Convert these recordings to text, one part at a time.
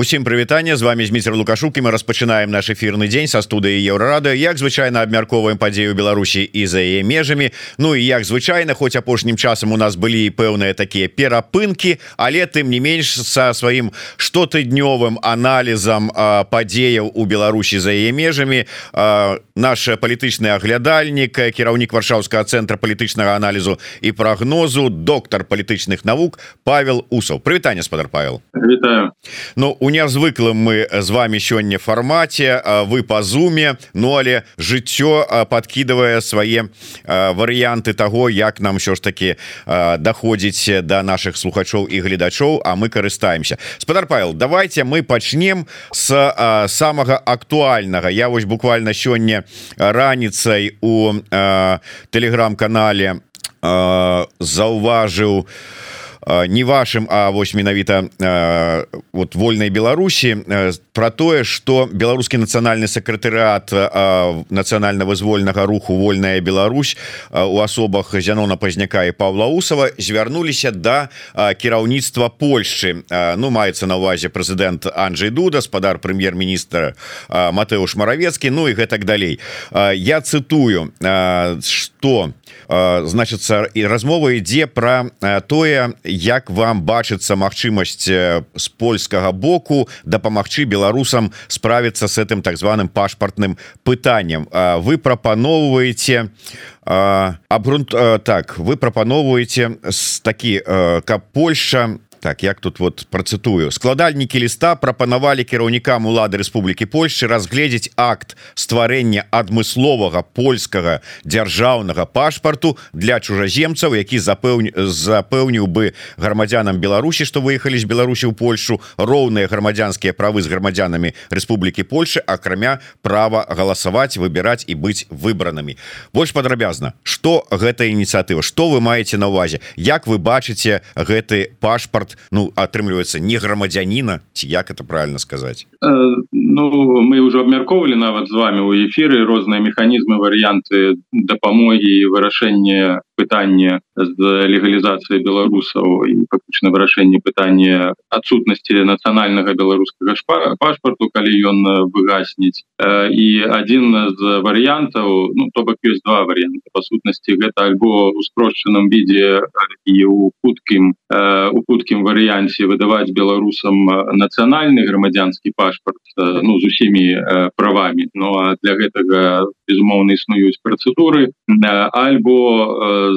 Усім прывітанне з вами Зміцер лукашукі мы распачынаем наш эфірны дзень са студыі еўрарады як звычайна абмярковаем падзею Беларусі і за яе межамі. Ну і як звычайна хоць апошнім часам у нас былі пэўныя такія перапынкі але тым не менш са сваім штотыднёвым аналізам падзеяў у Беларусі за яе межамі наш палітычны аглядальнік кіраўнік варшаўскага цэнтра палітычнага аналізу і прагнозу доктар палітычных навук Павел усаў. Прывітанне спадар Павел. Ну у нязвыклым мы з вами сёння фармаце вы по зуме Ну але жыццё подкидывае свае варыянты того як нам все ж таки доходзіць до наших слухачоў і гледачоў А мы карыстаемся. Спадар Павел давайте мы пачнем с самага актуальнага. Я вось буквально сёння раніцай у телеграм-канале заўважыў у не вашим А вось менавіта вот вольной Беларусі про тое что беларускі нацыянальны сакратарыат нацыянальна-вызвольнага руху вольная Беларусь у асобах Зянона пазняка і Павла усова звярнуліся до кіраўніцтва Польшчы. Ну маецца на увазе прэзідэнт Анджей дуда спадар прэм'ер-міністра Матэуш маравецкі Ну і гэтак далей. Я цытую что значится і размова ідзе про тое як вам бачыцца магчымасць з польскага боку дапамагчы беларусам справіцца с этим так званым пашпартным пытанням вы прапаноўваеце абрунт так вы прапаноўваеце такі каб Польша так як тут вот процитую. Складальнікі ліста прапанавалі кіраўнікам улады Республікі Польшчы разгледзець акт стварэння адмысловага польскага дзяржаўнага пашпарту для чужаземцаў які запэўню запэўніў бы грамадзянам Беларусі што выехалі з Беларусі ў Польшу роўныя грамадзянскія правы з грамадзянамі Республікі Польши акрамя права галасаваць выбіраць і быць выбранымі больш падрабязна что гэта ініцыятыва? Что вы маеце на увазе як вы бачыце гэты пашпарт пашпарт ну атрымліваецца не грамадзяніна ці як это правильно сказать э, Ну мы уже абмярковалі нават з вами у эфиры розныя механізмы варыянты дапамогі вырашэння пытання з легалізацыі беларусаў і фактычна вырашэнне пытання адсутнасці нацыянальнага беларускага пашпарту калі ён выгасніць і адзін з варыянтаў ну то бок ёсць два варианты па сутнасці гэта альбо у спрошчаным відзе і у хуткім у хуткім варыянце выдаваць беларусам нацыянальны грамадзянскі пашпарт ну з усімі правамі. Ну а для гэтага безумоўна існуюць працэдуры альбо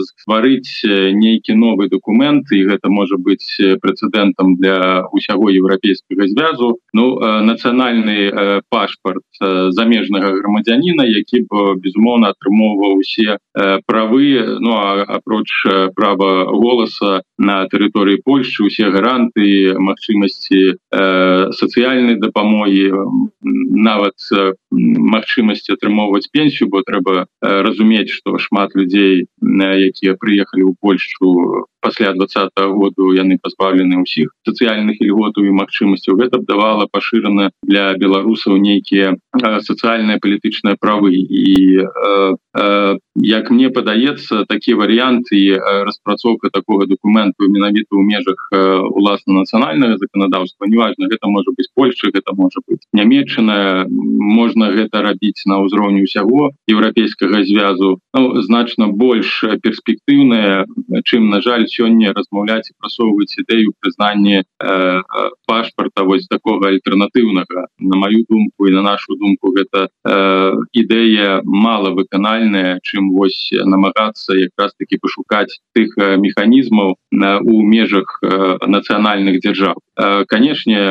стварыць нейкі новы документ і гэта можа быць прэцэдэнтам для усяго еўрапейскага звязу. Ну нацыянальны пашпарт замежнага грамадзяніна які б безумоўна атрымоўваў усе правы Ну апроч права голаса на тэрыторыі Польшчы усе гаранты магчымасці сацыяльнай дапамогі нават магчымасці атрымоўваць пенсію бо трэба разумець что шмат людзей якія прыехалі ў Польшу пасля двадцатого году яны пазбаўлены ўсіх сацыяльных льготаў і магчымасцяў. Гэта б давала пашырана для беларусаў нейкія сацыяльныя палітычныя правы. І э, э, як мне падаецца такі варыянт і распрацоўка такого документу менавіта ў межах уласна нацыянальнага законодаўства неважно гэта можа быть Польша гэта можа быть нямметчаная можна гэта рабіць на ўзроўні ўсяго еўрапейскага звязу. Ну, значна больш перспектыўная чым на жаль сёння размаўляць і прасоўваць ідэю прызнання э, пашпарта вось такого альтэрнатыўнага на маю думку і на нашу думку гэта э, ідэя мала выканальная чым вось намагацца якраз таки пашукаць тых механізмаў на у межах э, нацыянальных дзяржаў э, канешне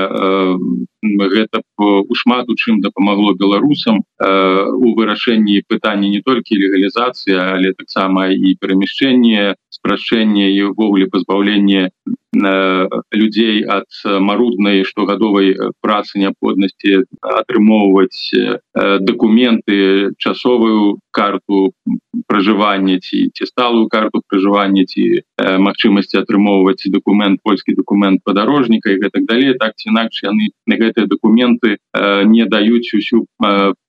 э, гэта у шмат у чым дапамагло беларусам э, у вырашэнні пытання не толькі легалізацыі але таксама і перамяшчэнне спрашэнне і увогуле пазбаўленне Э, людзей ад маруднай штогадовай працы неабходнасці атрымоўваць э, дакументы часовую карту пражывання ці ці сталую карту пражывання ці э, магчымасці атрымоўваць документ польскі документ падарожніка і гэтак далей так ці інакш яны на гэтыя документы не даюць усю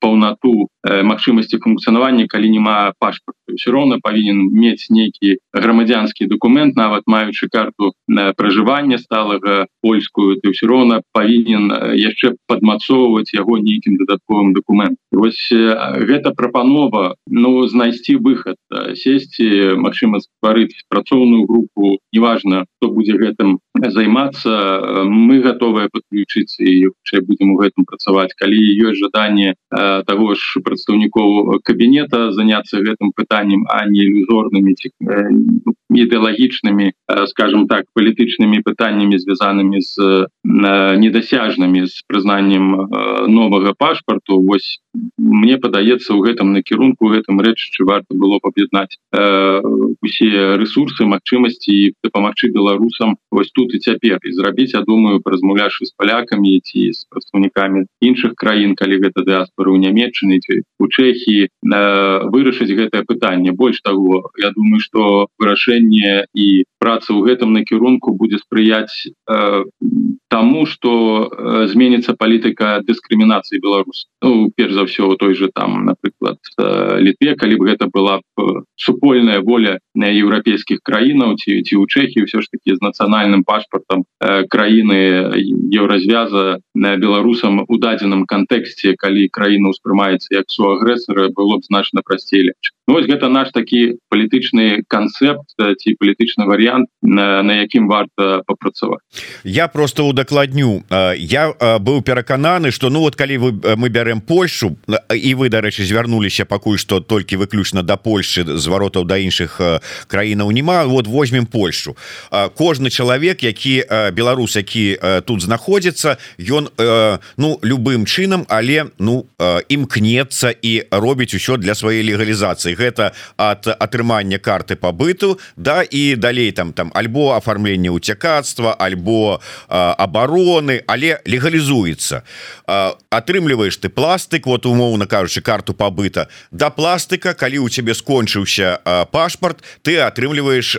паўнату магчымасці функцыянавання калі няма пашпарту все роўна павінен мець нейкі грамадзянскі документ нават маючы карту на пражывання сталага польскую ты ўсё роўна павінен яшчэ падмацоўваць яго нейкім дадатковым документ вось гэта прапанова ну знайсці выход сесці Мачыма стварыць працоўную групу неважно кто будзе гэтым займацца мы готовыя подключиться і яшчэ будем у гэтым працаваць. Калі ёсць жаданне того ж прадстаўнікоў кабінета заняться гэтым пытанням а не ілюзорнымі ідэалагічнымі скажем так палітычнымі пытаннямі звязанымі з недасяжнымі з прызнаннем новага пашпарту Вось мне падаецца у гэтым накірунку гэтым рэччы варта было паб'яднаць усе ресурсы магчымасці дапамагчы беларусам вось тут і цяпер. І зрабіць я думаю паразмаўляшы з палякамі ці з прадстаўнікамі іншых краін калі гэта дыаспоры ў нямметчыны у чэхі вырашыць гэтае пытанне. Больш того я думаю что вырашэнне і праца ў гэтым накірунку будзе спрыяць э, тому что э, зменится палітыка дыскрымінацыі беларус. Ну, перш за ўсё той же там напрыклад э, літве калі бы гэта была б супольная воля на еўрапейскіх краінаў ці ці ў чэхі ўсё ж таки з нацыянальным пашпартам э, краіны еўразвяза на беларусам у дадзеным кантэксце калі краіна ўспрымаецца як су агрэсара было б значна прасцей лепш ну, вось гэта наш такі палітычны канцэпт ці палітычны варыянт на, на якім варта папрацаваць. Я просто удакладню. Я быў перакананы что ну вот калі вы мы бярем Польшу і вы дарэчы звярнуліся пакуль что толькі выключна да Польши зваротаў да іншых краінаў нема вот возьмем Польшу. Кожны чалавек які беларус які тут знаходзіцца ён ну любым чынам але ну імкнецца і робіць усё для сваёй легалізацыі. Гэта от атрымання карты побыту да і далей там там альбо оформление уцякацтва альбо об обороны але легалізуецца. Атрымліваешь ты пластык вот умоўно кажучы карту побыта да пластыка калі у цябе скончыўся пашпарт ты атрымліваешь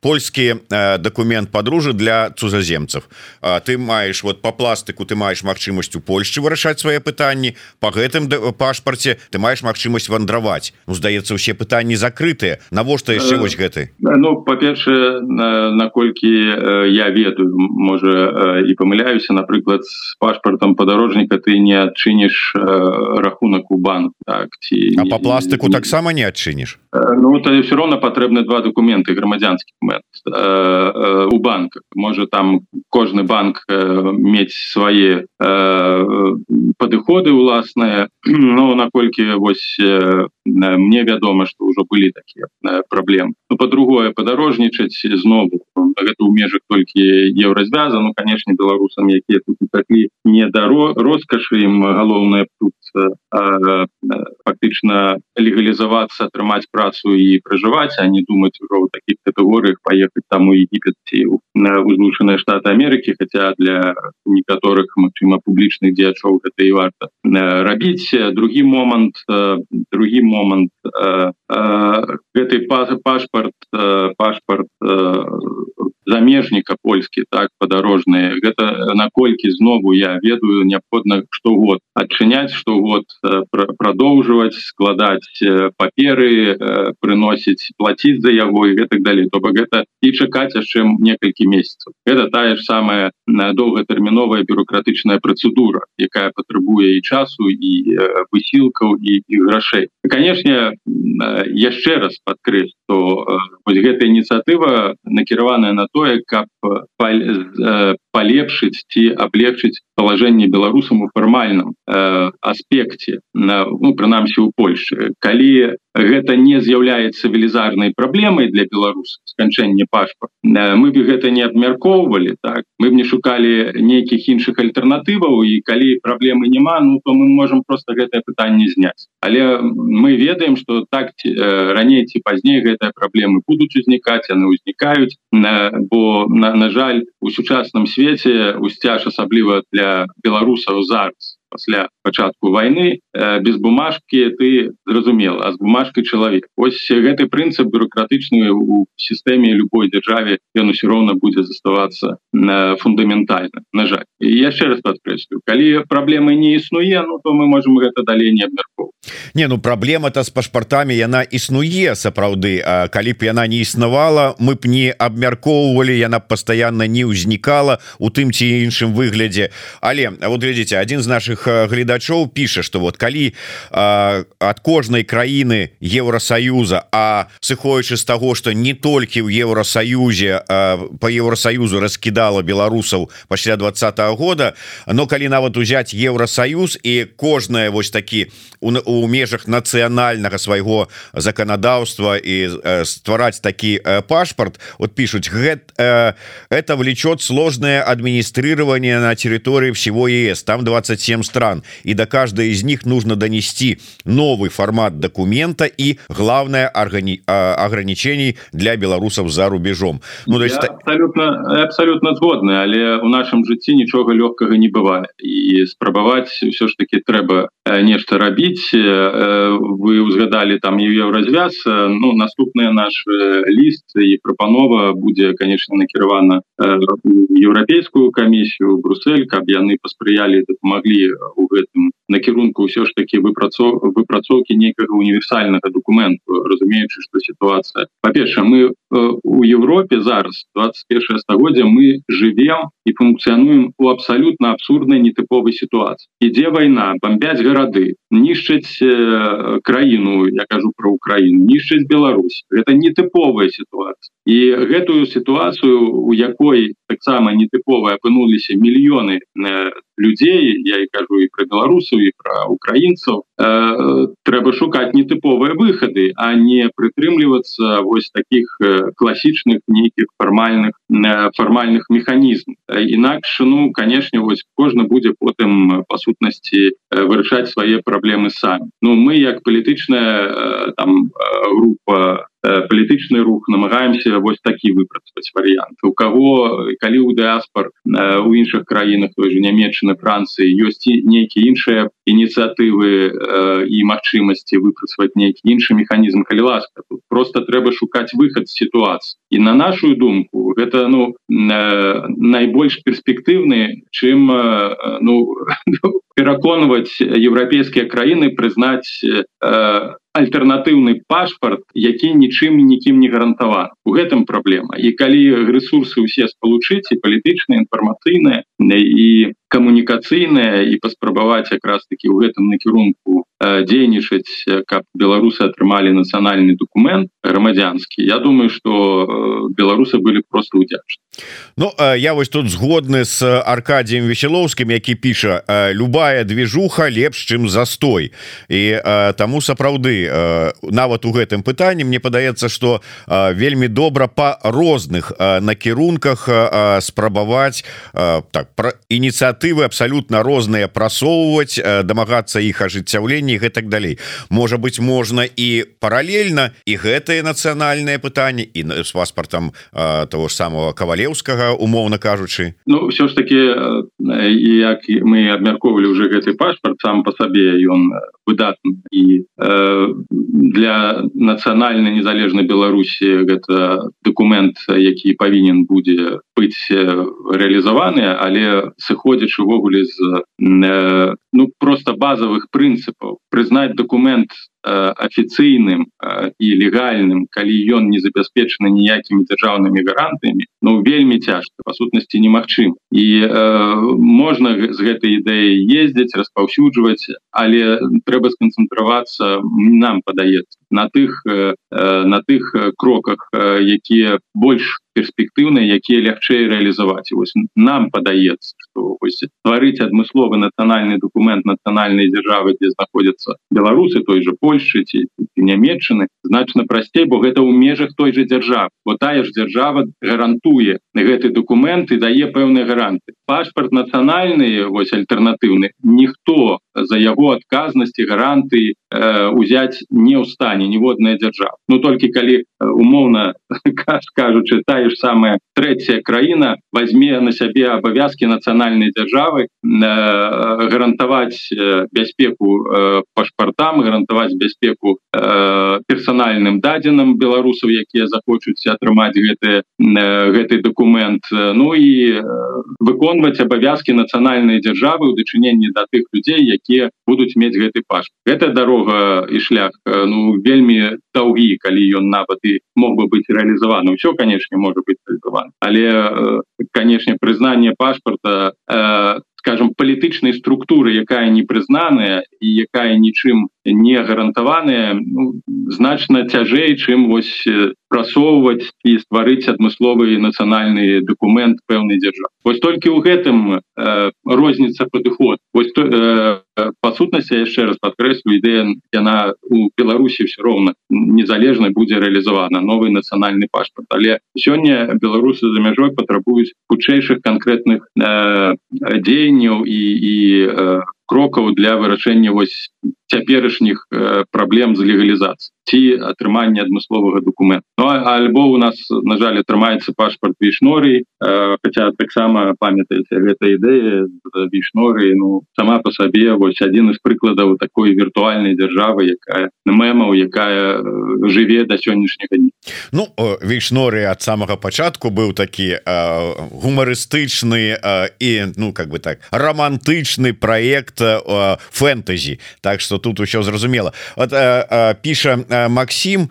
польскі документ подружжа для цузаземцев ты маешь вот по пластыку ты маешь магчымасць у Польшчы вырашаць свае пытанні по гэтым пашпарце ты маешь магчымасць вандраваць. Ну, здаецца усе пытанні закрытыя. Навошта яшчэ вось гэты? Ну па-першае наколькі я ведаю можа і памыляюся напрыклад з пашпартам падарожніка ты не адчыніш рахунак у банк так ці а по пластыку таксама не адчыніш Ну то все роўна патрэбны два документы грамадзянскі мэт у банках. Можа там кожны банк мець свае падыходы уласныя Ну наколькі вось мне вядома что ўжо былі такія праблемы ну, по-другое падарожнічаць знову гэта ў межах толькі еўразвяза ну конечно беларусам якія тут такі не даро роскашы ім галоўная тут фактычна легалізавацца атрымаць працу і пражываць а не думаць ужо ў таких катэгорыях поехать там у егіпетці на узлучаныя штаты Америки хотя для некаторых магчыма публічных дзеячоў гэта і варта рабіць другі момант другі момант гэты пашпарт пашпарт 呃 замежніка польскі так падарожныя гэта наколькі знову я ведаю неабходна штогод адчыняць штогод продолжваць складаць паперы прыносіць платіць за яго і гэтак далей то бок гэта і чакаць яшчэ некалькі месяцаў это тая ж самая доўгатэрміновая бюрократычная працэдура якая патрабуе і часу і высілкаў і, і грашэй канешне яшчэ раз падкрыць то вось гэта ініцыятыва накіраваная на тое каб палепшыць ці аблегчыць палажэнне беларусам у фармальным э, аспекце на ну, прынамсі у Польшы калі гэта не з'яўляецца велізарнай праблемай для беларус сканчэння пашпа э, мы бы гэта не абмяркоўвалі так. Мы б не шукалі нейкіх іншых альтэрнатываў і калі праблемы няма ну то мы можем просто гэтае пытанне зняць але мы ведаем что так э, раней ці пазней гэтыя праблемы будуць узнікаць яны ўзнікаюць э, бо на, на жаль у сучасным свеце усцяж асабліва для беларусаў зараз пасля пачатку войны без бумажки ты зразумела а з бумажкой чалавек ось гэты прынцып бюрократычны у сістэме любой дзяржаве ён усё роўна будзе заставацца на фундаментальна на жаль і яшчэ раз падкрэслю калі праблемы не існуе ну то мы можем гэта далей не абмяркоў Не ну праблема-то з пашпартамі яна існуе сапраўды. А калі б яна не існавала мы б не абмяркоўвалі яна пастаянна не ўзнікала у тым ці іншым выглядзе. Але вот глядзіце один з наших гледачоў піша что вот калі а, ад кожнай краіны Еўросаюза А сыходячы з таго что не толькі ў Еўросаюзе по Еўросаюзу раскідала беларусаў пасля двадцатого года но калі нават узять Еўросаюз і кожная вось такі у, у межах нацыянальнага свайго законодаўства і э, ствараць такі э, пашпарт вот пишутць гэт э, это влечет сложное администрирование на территории всего ЕС там 27 стран и до каждой из них нужно донести новый формат документа и главное органи ограничений для беларусаў за рубежом. Ну то есть абсолютно абсолютно згодны але у нашем жыцці нічога лёгкага не бывает і спрабаваць все ж таки трэба нешта рабіць вы узгадали там еўразвяз Ну наступны наш ліст і прапанова будзе конечно накіравана еўрапейскую камісію Брусель каб яны паспрыялі дапамаглі у гэтым накірунку ўсё ж таки выпрацоў выпрацоўкі нейкага універсальнага документу разумеючы что ситуация. Па-перша мы у Европе зараз 21 стагоддзя мы живем і функцыянуем у абсалютна абсурднай нетыповай сітуацыі ідзе вайна бомбяць гарады нішчыць э, краіну я кажу про Украіну нішчыць Беларусь это нетыповая сітуацыя і гэтую сітуацыю у якой таксама нетыповая апынуліся мільёны людзей я і кажу і про беларусаў і про украінцаў э, трэба шукаць нетыповыя выхады а не прытрымлівацца вось таких класічных нейкіх фармальных фармальных механізм інакш ну канешне вось кожны будзе потым па сутнасці э, вырашаць свае праблемы самі Ну мы як палітычная э, там э, група палітычны рух намагаемся вось такі выпрацаваць варыянт у кого калі у дыаспор у іншых краінах той же нямецчыны Францыі ёсць нейкія іншыя ініцыятывы і магчымасці выпрацаваць нейкі іншы механізм калі ласка просто трэба шукаць выхад сітуацыі і на нашу думку гэта ну найбольш перспектыўны чым ну пераконваць еўрапейскія краіны прызнаць альтэрнатыўны пашпарт які нічым нікім не гарантаван у гэтым праблема. І калі ресурсы усе спалучыць і палітычныя інфармацыйныя і камунікацыйная і паспрабаваць якраз таки ў гэтым накірунку дзейнічаць каб беларусы атрымалі нацыянальны документ грамадзянскі. Я думаю что беларусы былі просто удзячны Ну я вось тут згодны с аркадием веселоўскім які піша любая движуха лепш чым застой і таму сапраўды нават у гэтым пытанні мне падаецца что вельмі добра по розных накірунках спрабаваць так про ініцыятывы абсалютна розныя прасоўваць дамагацца іх ажыццяўленні гэтак далей. Можа быть можна і паралельна і гэтае нацыянальное пытанне і с паспортом того ж самого кавалеўскага умоўна кажучы. Ну все ж таки як мы абмярковалі уже гэты пашпарт сам по сабе ён выдатны. І э, для нацыянальнай незалежнай Беларусі гэта документ які павінен будзе быць реалізаваны але сыходзячы увогуле з э, ну просто базовых прынцыпаў прызнаць документ афіцыйным і легальным калі ён не забяспечаны ніякімі дзяржаўнымі гарантамі Ну вельмі цяжка па сутнасці немагчым і э, можна з гэтай ідэі ездзіць распаўсюджваць але трэба сканцэнтравацца нам падаецца на тых э, на тых кроках якія больш перспектыўныя якія лягчэй рэалізаваць. Вось нам падаецца что стварыць адмысловы нацыянальны документ нацыянальнай дзяржавы дзе знаходзяцца беларусы той же Польшы ці нямецчыны значна прасцей бо гэта ў межах той же дзяржав вот тая ж дзяржава гарантуе гэты документ і дае пэўныя гаранты пашпарт нацыянальны вось альтэрнатыўны ніхто за яго адказнасці гаранты э, узяць не ў стане ніводная дзяржава. Ну толькі калі умоўна кажучы тая ж самая третья краіна возьме на сябе абавязки нацыянальной державы э, гарантаваць э, бяспеку э, пашпартам гарантаваць бяспеку э, персональным дадзеным беларусаў якія захочуць атрымаць гэты э, гэты документ ну і э, выконваць абавязки нацыянальной державы у дачыненні да тых людзей якія будуць мець гэты паш. Гэта дарога і шлях ну вельмі даўгі калі ён нават і мог бы быть реалізаваны ўсё канешне можа быть але канешне прызнанне пашпарта скажем палітычнай структуры якая не прызнаная і якая нічым не гарантаваная ну, значна цяжэй чым вось прасоўваць і стварыць адмысловы нацыянальны документ пэўнай дзяржавы. Вось толькі ў гэтым э, розніца падыход вось то э, па сутнасці яшчэ раз падкрэслю ідэя яна у беларусі все роўна незалежна будзе реалізавана новый нацыянальны пашпарт. Але сёння беларусы за мяжой патрабуюць хутчэйшых канкрэтных э, дзеянняў і і э, крокаў для вырашэння вось цяперашніх праблем з легалізацыі ці атрымання адмысловага документа ну, альбо у нас на жаль атрымаецца пашпарт вішнорый э, хотя таксама памятаеце гэта ідэя вішноры ну сама по сабе вось один из прыкладаў такой віртуальнай дзяржавы якая мемаў якая жыве до сённяшняга дня. Ну вішноры ад самага пачатку быў такі э, гумарыстычны э, і ну как бы так романтычны проект э, фэнтэзі. Так что тут усё зразумела. Вот э, э, піша э, Макссім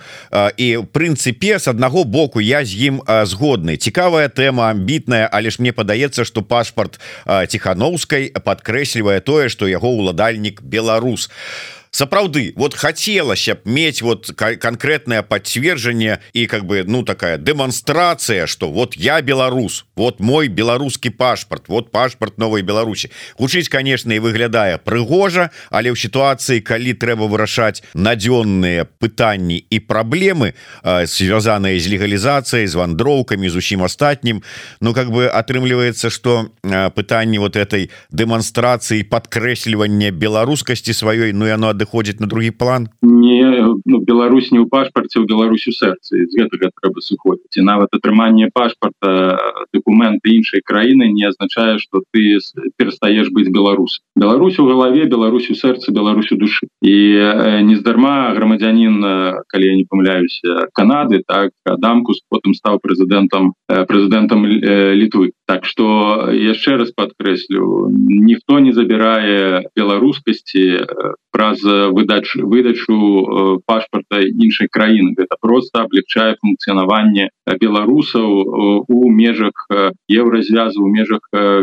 і в прынцыпе с аднаго боку я з ім згодны. Цікавая тэма амбітная але ж мне падаецца что пашпарт ціхановскай подкрэслівае тое что яго ўладальнік беларус. а сапраўды вот хотелось б мець вот конкретное подцверджанне и как бы ну такая демонстрация что вот я беларус вот мой беларускі пашпарт вот пашпарт новой Беларусі. Гучыць конечно и выглядае прыгожа але ў ситуации калі трэба вырашаць надзённые пытанні и проблемы связанные з легалізацией з вандроўками з усім астатнім Ну как бы атрымліваецца что пытанне вот этой демонстрации подкрэслівання беларускасці сваёй Ну яно ад адыходзіць на другі план? Не ну, Беларусь не ў пашпарце ў Беларусю сэрцы з гэтага трэба сыходзіць і нават атрыманне пашпарта документы іншай краіны не азначае что ты перастаешь быць беларус Беларусь у галаве Беларусю сэрца Беларусю душы і нездарма грамадзянин калі я не памыляюся Канады так адамкус потым стаў прэзідэнтам прэзідэнтам літвы Так что яшчэ раз подкрэслю ніхто не забірае беларускасці праз выдач выдачу э, пашпарта іншай краіны это просто облегчае функцыянаванне беларусаў э, у межах э, еўразвязу у межах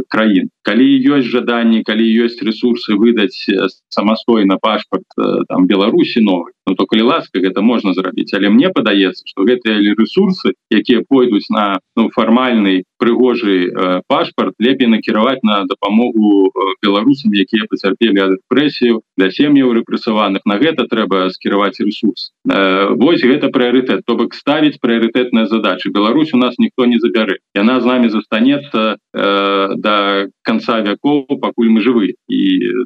краін калі ёсць жаданні калі ёсць ресурсы выдаць самастойна пашпарт там беларусі новый ну, то калі ласка гэта можна зрабіць. Але мне падаецца что гэтыя ресурсы якія пойдуць на ну, фармальный прыгожий э, пашпарт лепей накіраваць на дапамогу беларусам якія пацярпелі ад рэпрэсію для сем'яў рэпрэсаваных. На гэта трэба скіраваць ресурс. Э, Вось гэта прыоритет то бок ставіць прыоритетная задача Беларусь у нас ніхто не забярэ. Яна з нами застанецца э, до конца вяков пакуль мы жывы і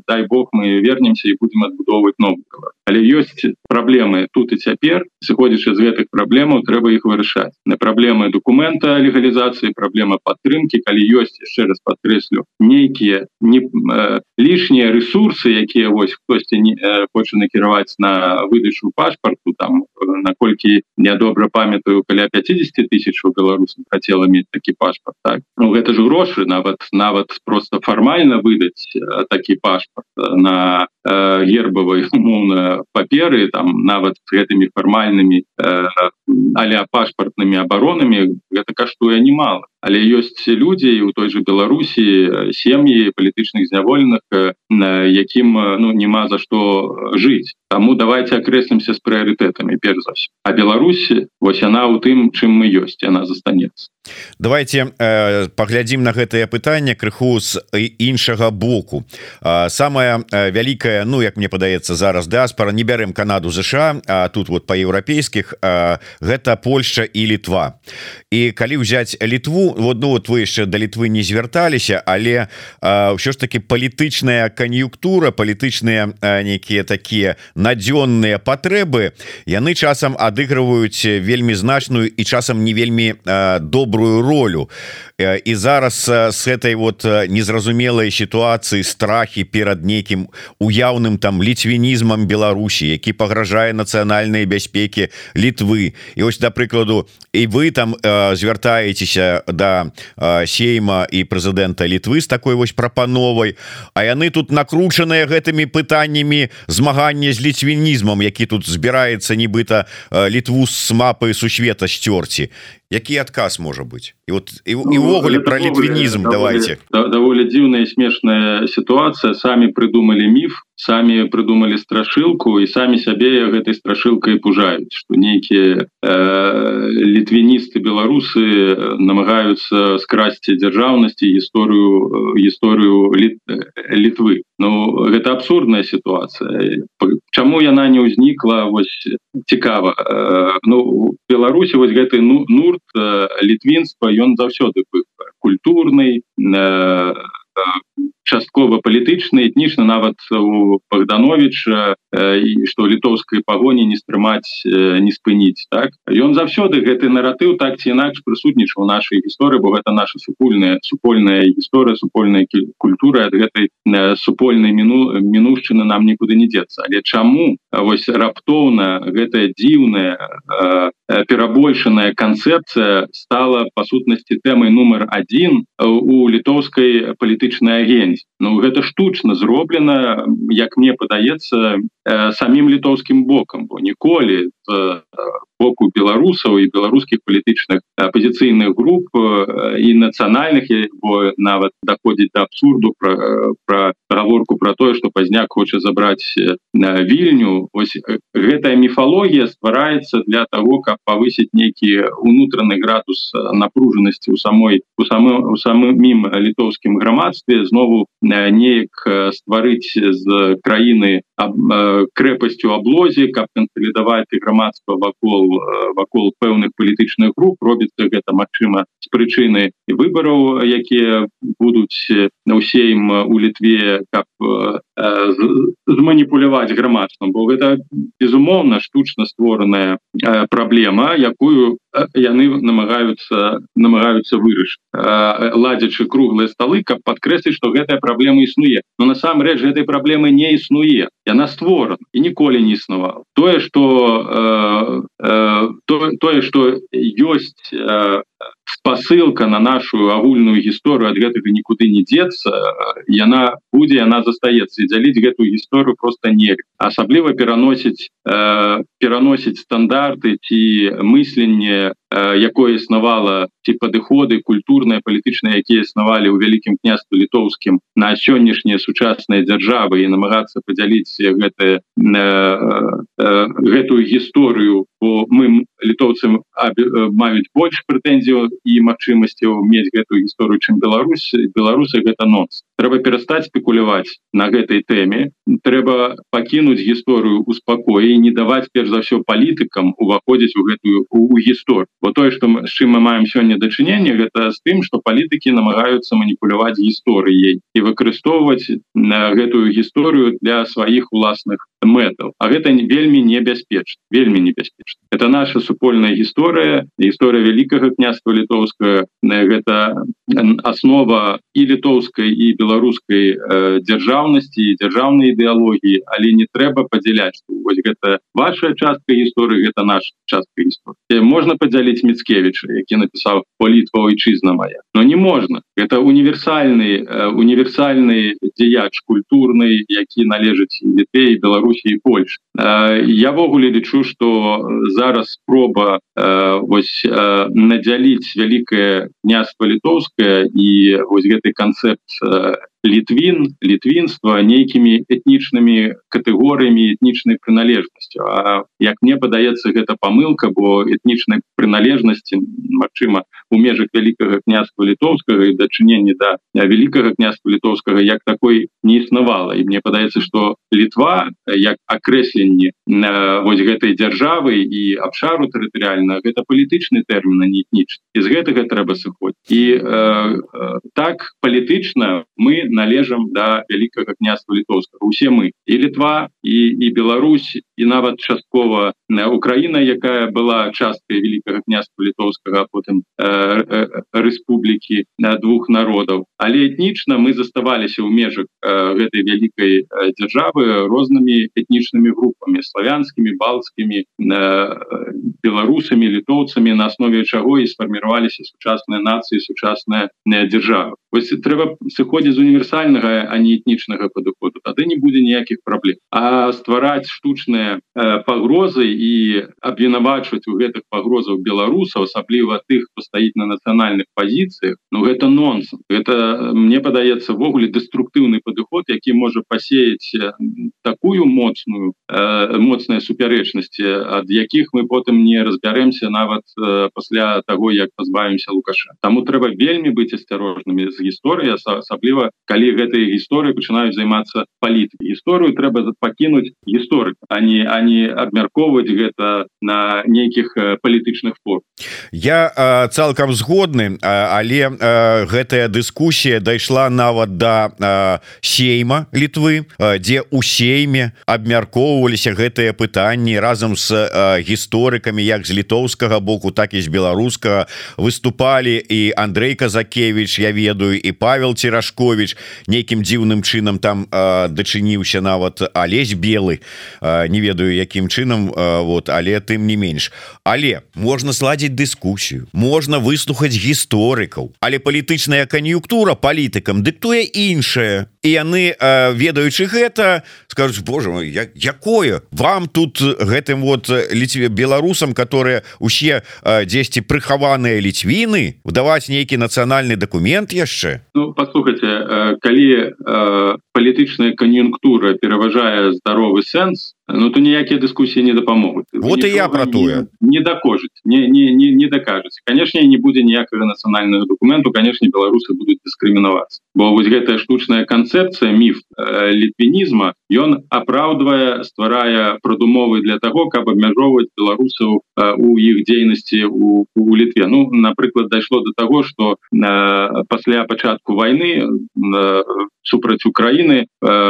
дай Бог мы вернемся і будем адбудоўваць новую але ёсць праблемы тут і цяпер. Сыходзячы з гэтых праблемаў трэба іх вырашаць. На праблемы документа легалізацыі праблема падтрымки калі ёсць яшчэ раз подкрэслю нейкія не э, лішнія ресурсы якія вось хтосьці не э, хоча накіраваць на выдачу пашпарту там наколькі нядобра памятаю каля 50 тысяч у беларусам хотела мець такі пашпарт так? Ну гэта ж грошы нават нават просто фармальна выдаць э, такі пашпарт на э, гербавай умоўна паперы там нават с гэтымі фармальнымі э, аля пашпартнымі абаронамі гэта каштуе немало але ёсць людзі у той же беларусі сем'і палітычных зняволеных якім ну няма за што жыць. Таму давайте акрэслімся з прыярытэтамі перш за все а Беларусі вось яна у тым чым мы ёсць она застанецца давайте э, паглядзім на гэтае пытанне крыху з іншага боку. Э, самая вялікая Ну як мне падаецца зараз дыаспора не бярем Канаду ЗША А тут вот па-еўрапейскіх э, гэта Польша і літва. І калі ўзяць літву вот ну вот вы яшчэ да літвы не звярталіся але ўсё ж таки палітычная кан'юктура палітычныя нейкія такія надзённыя патрэбы яны часам адыгрываюць вельмі значную і часам не вельмі добрую добрую ролю. І зараз с этой вот незразумелой ситуации страхи перад нейкім уяўным там ліцвінізмам Беларусі які пагражае нацыянальнай бяспекі літвы і ось да прыкладу і вы там звяртаецеся да сейма і прэзідэнта літвы з такой вось прапановай А яны тут накручаныя гэтымі пытаннямі змагання з ліцвінізмам які тут збіраецца нібыта літву з мапы сусвета сцёрці. Які адказ можа быть. І вот і увогуле ну, про літвінізм давайте. даволі дзіўная смешная ситуация. Самі придумали міф самі придумали страшылку і самі сябе гэтай страшылкай пужаюць что нейкіе э, літвіністы беларусы намагаюцца скрасці дзяржаўнасці гісторыю гісторыю літ, літвы. Ну гэта абсурдная ситуация Чаму яна не ўзнікла вось цікава. Э, Ну Беларусі вось гэты ну нур э, літвінства ён заўсёды культурный э, часткова палітычны этнічна нават у богдановича і что літоўскай пагоні не стрымаць не спыніць так? Ён заўсёды гэты наратыў так ці інакш прысутнічаў нашай гісторыі бо гэта наша супольная супольная гісторыя супольная культура ад гэтай супольнай міну мінушчыны нам нікуды не дзецца. Але чаму? Вось раптоўна гэтая дзіўная перабольшаная канцэпцыя стала па сутнасці тэмай нумар один у літоўскай палітычнай дзейнасць Ну гэта штучна зроблена як мне падаецца э, самим літоўскім бокам бо ніколі э, боку беларусаў і беларускіх палітычных апозіцыйных груп э, і нацыянальных бо нават даходзіць да абсурду про про гаворку про тое что пазняк хоча забраць на вільню ось гэтая міфалогія ствараецца для того каб повысить нейкі унутраны градус напружанасці у самой у самым у самым літоўскім грамадстве знову неяк стварыць з краіны крэпасцю аблозе каб кансалідаваць грамадства вакол вакол пэўных палітычных груп. Робіцца гэта магчыма з прычыны выбараў якія будуць на ўсейм у літве каб зманіпуляваць грамадствам бо гэта безумоўна штучна створаная праблема якую яны намагаюцца намагаюцца вырашыць. Ладзячы круглыя сталы каб падкрэсліць што гэтая праблема існуе. Но насамрэч гэтай праблемы не існуе. Яна створана і ніколі не існавала. Тое что э, э, то, тое что ёсць э, спасылка на нашу агульную гісторыю ад гэтага нікуды не дзецца яна будзе яна застаецца і дзяліць гэтую гісторыю просто не асабліва пераносіць э, пераносіць стандарты ці мысленне якое існавала ці падыходы культурныя палітычныя якія існавалі ў вялікім княстве літоўскім на сённяшнія сучасныя дзяржавы і намагацца падзяліць гэтые э, э, гэтую гісторыю бо мы літоўцам маюць больш прэтэнзію і магчымасцяў мець гэтую гісторыю чым Беларусь. Беларусы гэта нос трэба перастаць спекуляваць на гэтай тэме трэба пакінуць гісторыю у спакоі не даваць перш за ўсё палітыкам уваходзіць у гэтую гісторыю бо тое что мы з чым мы маем сёння дачыненне гэта з тым что палітыкі намагаюцца маніпуляваць гісторыяй і выкарыстоўваць на гэтую гісторыю для сваіх уласных мэтаў А гэта не вельмі небяспечна вельмі небяспечна это наша супольная гісторыя гісторыя вялікага княства літоўская гэта основа і літоўскай і беларускай э, дзяржаўнасці і дзяржаўнай ідэалогіі але не трэба падзяляць. Вось гэта ваша частка гісторыі гэта наша частка гісторыі. Можна падзяліць міцкевіча які напісаў політва ойчызна моя но не можна. Это універсальны э, універсальны дзеяч культурны які належыць літве беларусі і Польш э, явогуле лічу что зараз спроба вось надзяліць вялікае княства літоўскае і вось гэты канцэпт літвін літвінства нейкімі этнічнымі катэгорыямі этнічнай прыналежнасцю. А як мне падаецца гэта памылка бо этнічнай прыналежнасці Мачыма у межах вялікага княства літоўскага і дачынення да вялікага княства літоўскага як такой не існавала. І мне падаецца что літва як акрэсленне вось гэтай дзяржавы і абшару тэрытарыальна гэта палітычны тэрмін не этнічны. З гэтага трэба сыходзіць. І э, э, так палітычна мы належам да вялікага княства літоўскага усе мы. І літва і і Беларусь і нават часткова Украіна якая была часткай великкага княства літоўскага потым рэспублікі на двух народаў. Але этнічна мы заставаліся ў межах гэтай вялікай дзяржавы рознымі этнічнымі групамі. Славянскімі балцкімі беларусамі літоўцамі на аснове чаго і сфарміраваліся сучасныя нацыі сучасная дзяржава. Вось трэба сыходзіць з універсальнага а не этнічнага падыходу. Тады не будзе ніякіх праблем. А ствараць штучныя пагрозы і абвінавачваць у гэтых пагрозаў беларусаў асабліва тых хто стаіць на нацыянальных пазіцыях Ну гэта нонс это мне падаецца ввогуле дэструктыўны падыход які можа пасеяць такую моцную моцныя супярэчнасці ад якіх мы потым не разбярэмся нават пасля того як пазбавімся лукаша Таму трэба вельмі быць асцярожнымі з гісторыі асабліва калі гэтыя гісторыі пачынаюць займацца палітыкі гісторыю трэба пакінуць гісторык а не не абмяркоўваць гэта на нейкіх палітычных форм я а, цалкам згодны а, але а, гэтая дыскусія дайшла нават да а, сейма літвы а, дзе у сейме абмяркоўваліся гэтыя пытанні разам з гісторыкамі як з літоўскага боку так і з беларускага. Выступалі і Андрей казакевич я ведаю і Павел церашкович нейкім дзіўным чынам там дачыніўся нават алесь белы. Не ведаю якім чынам вот але тым не менш. Але можна сладзіць дыскусію можна выслухаць гісторыкаў але палітычная кан'юнктура палітыкам дыктуе іншае. І яны ведаючы гэта скажуць Боже як, якое вам тут гэтым вот ліцве беларусам которые усе дзесьці прыхаваныя ліцвіны выдаваць нейкі нацыянальны документ яшчэ? Ну, послухайте калі палітычная кан'юнктура пераважае здаровы сэнс Ну то ніякія дыскусіі не дапамогуць. Вот і я про тое. не дакожыць не не не, не дакажуць. Канешне не будзе ніякага нацыянальнага документу канешне беларусы будуць дыскрымінавацца. Бо вось гэтая штучная канцэпцыя міф э, літвінізма ён апраўдвае стварае прадумовы для того каб абмяжоўваць беларусаў у іх дзейнасці у, у літве. Ну напрыклад дайшло до того что пасля пачатку войны супраць Украіны э,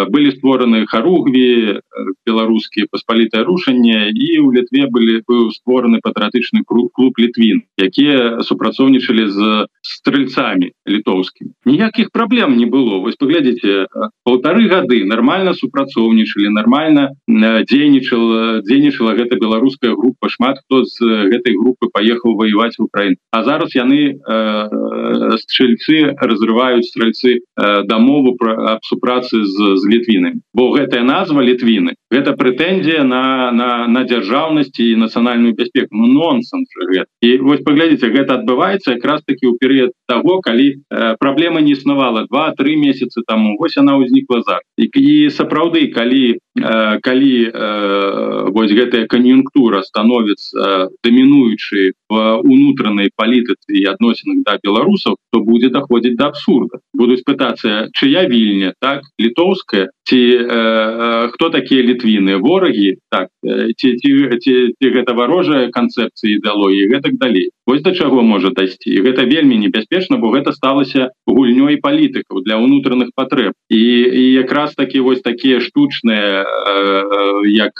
былі створаны харугві беларускія паспалітае рушанне і у літве былі быў створаны патрыятычны клуб клуб літвін якія супрацоўнічалі з стрельцамі літоўскімі. Ніякіх праблем не было. Вось паглядзіце полторы гады нормально супрацоўнічалі нормально дзейнічала дзейнічала гэта беларуская група. Шмат хто з гэтай групы паехаў воевать в Украін А зараз яны э, стрельцы разрываюць стрельцы э, дамову про аб супрацы з, з літвінамі. Бо гэтая назва літвіны гэта прэтэнзія на на на дзяржаўнасці і нацыянальную бяспеку. Ну, нонсенс і вось паглядзіце гэта адбываецца якраз таки ў перыяд того калі э, праблема не існавала два-тры месяцы таму. Вось она ўзнікла за і, і сапраўды калі э, калі э, вось гэтая кан'юнктура становіцца дамінуючай в унутранай палітыцы і адносінах да беларусаў то будзе даходзіць да абсурда. Будуць пытацца чыя вільня так літоўская ці э, хто такія літвіны ворагі так ці, ці, ці, ці гэта варожая канцэпцыі ідэалогіі гэтак далей. Вось да чаго можа дайсці. Гэта вельмі небяспечна бо гэта сталася гульнёй палітыкаў для ўнутраных патрэб. І, і якраз такі вось такія штучныя э, як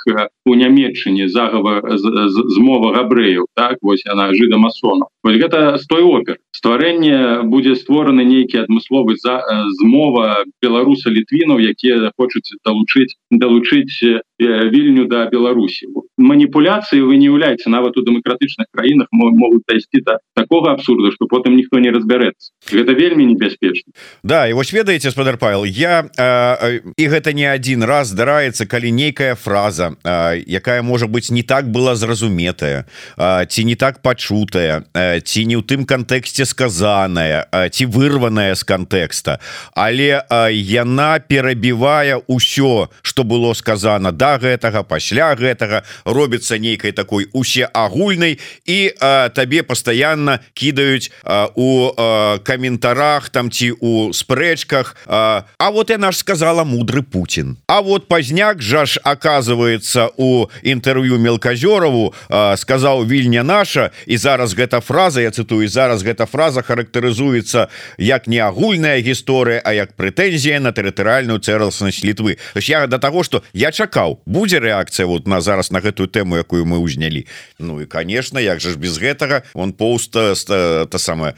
у нямметчыне загава змова габрэяў так? Вось она жыда масона вось гэта стой опер стварэнне будзе створаны нейкі адмысловы за змова беларуса літвінаў якія хочуць далучыць далучыць вільню да беларусі. Маніпуляцыі вы не ўяўляеце нават у дэмакратычных краінах могуць дайсці да такого абсурда что потым ніхто не разбярэцца. Гэта вельмі небяспечна. Да і вось ведаеце спадар Павел я э, і гэта не один раз здараецца калі нейкая фраза э, якая можа быть не так была зразуметая э, ці не так пачутая э, ці не ў тым кантэксце сказаная э, ці вырваная з кантэкста. Але э, яна перабівае ўсё что было сказано да гэтага пасля гэтага робіцца нейкай такой усе агульнай і а, табе постоянно кідаюць а, у а, каментарах там ці у спрэчках а, А вот я наш сказала мудры Путин А вот пазняк жа ж оказывается у інтэрв'ю мелказёрову сказаў вільня наша і зараз гэта фраза я цытую зараз гэта фраза характарызуецца як не агульная гісторыя А як прэтэнзія на тэрытарыальную цэрласнасць літвы. Я до того что я чакаў будзе рэакцыя вот на зараз на гэтую тэму якую мы ўзнялі. Ну і конечно як же ж без гэтага он поўста та самая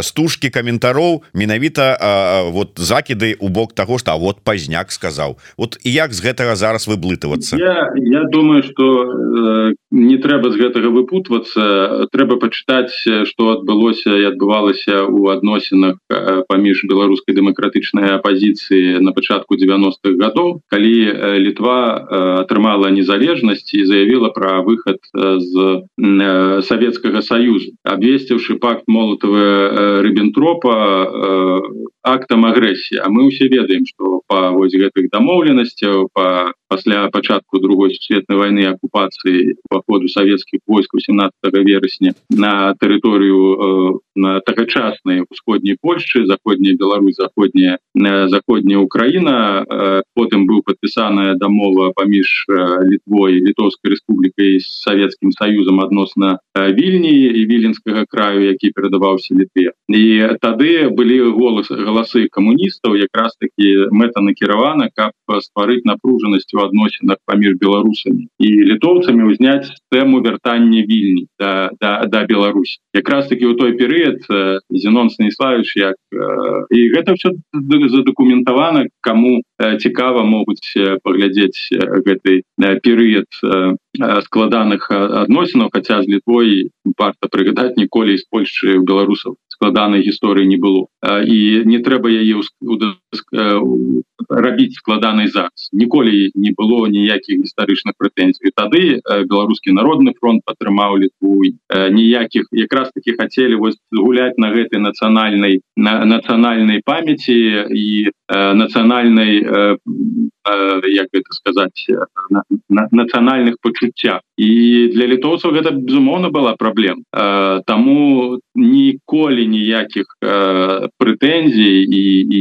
стужки каментароў менавіта вот закіды у бок того что вот пазняк сказаў. Вот як з гэтага зараз выблытывацца я, я думаю что э, не трэба з гэтага выпутвацца. Трэба пачытаць что адбылося і адбывалася у адносінах э, паміж беларускай дэмакратычнай апозіцыі на пачатку 90-х годов калі э, літва атрымала незалежнасць і заявила про выход з Савецкага союза. Абвесціўшы пакт молотавы рыбентропа актам агрэсіі А мы ўсе ведаем что по вось гэтых дамоўленасцяў по пасля пачатку другой сусветнай войны акупацыі походу савецкіх войск 17 верасня на тэрыторыю э, на тагачаснай усходняй Польшчы заходняя Беларусь заходняя э, заходняя Украіна. Э, потым быў падпісаная дамова паміж літвой літоўскай рэспублікай з савецкім саюзам адносна вільні і віленскага краю які перадаваўся літве. І тады былі голас галасы камуністаў якраз таки мэта накіравана каб стварыць напружанасць у адносінах паміж беларусамі і літоўцамі ўзняць тэму вяртання вільні да, да, да Беларусь якраз таки у той перыяд Зенон станіславович як і гэта все задакументавана кому цікава могуць паглядзець гэты перыяд складаных адносінаў хаця з літвой варта прыгадаць ніколі з Польшчы беларусаў складанай гісторыі не было. І не трэба яе рабіць складанай зараз. Ніколі не было ніякіх гістарычных прэтэнзій тады беларускі народны фронт падтрымаў літву ніякіх якраз таки хацелі вось гуляць на гэтай нацыянальнай на нацыянальнай памяці і нацыянальнай як это сказаць нацыянальных пачуццях і для літоўцаў гэта безумоўна была праблем таму ніколі ніякіх прэтэнзій і, і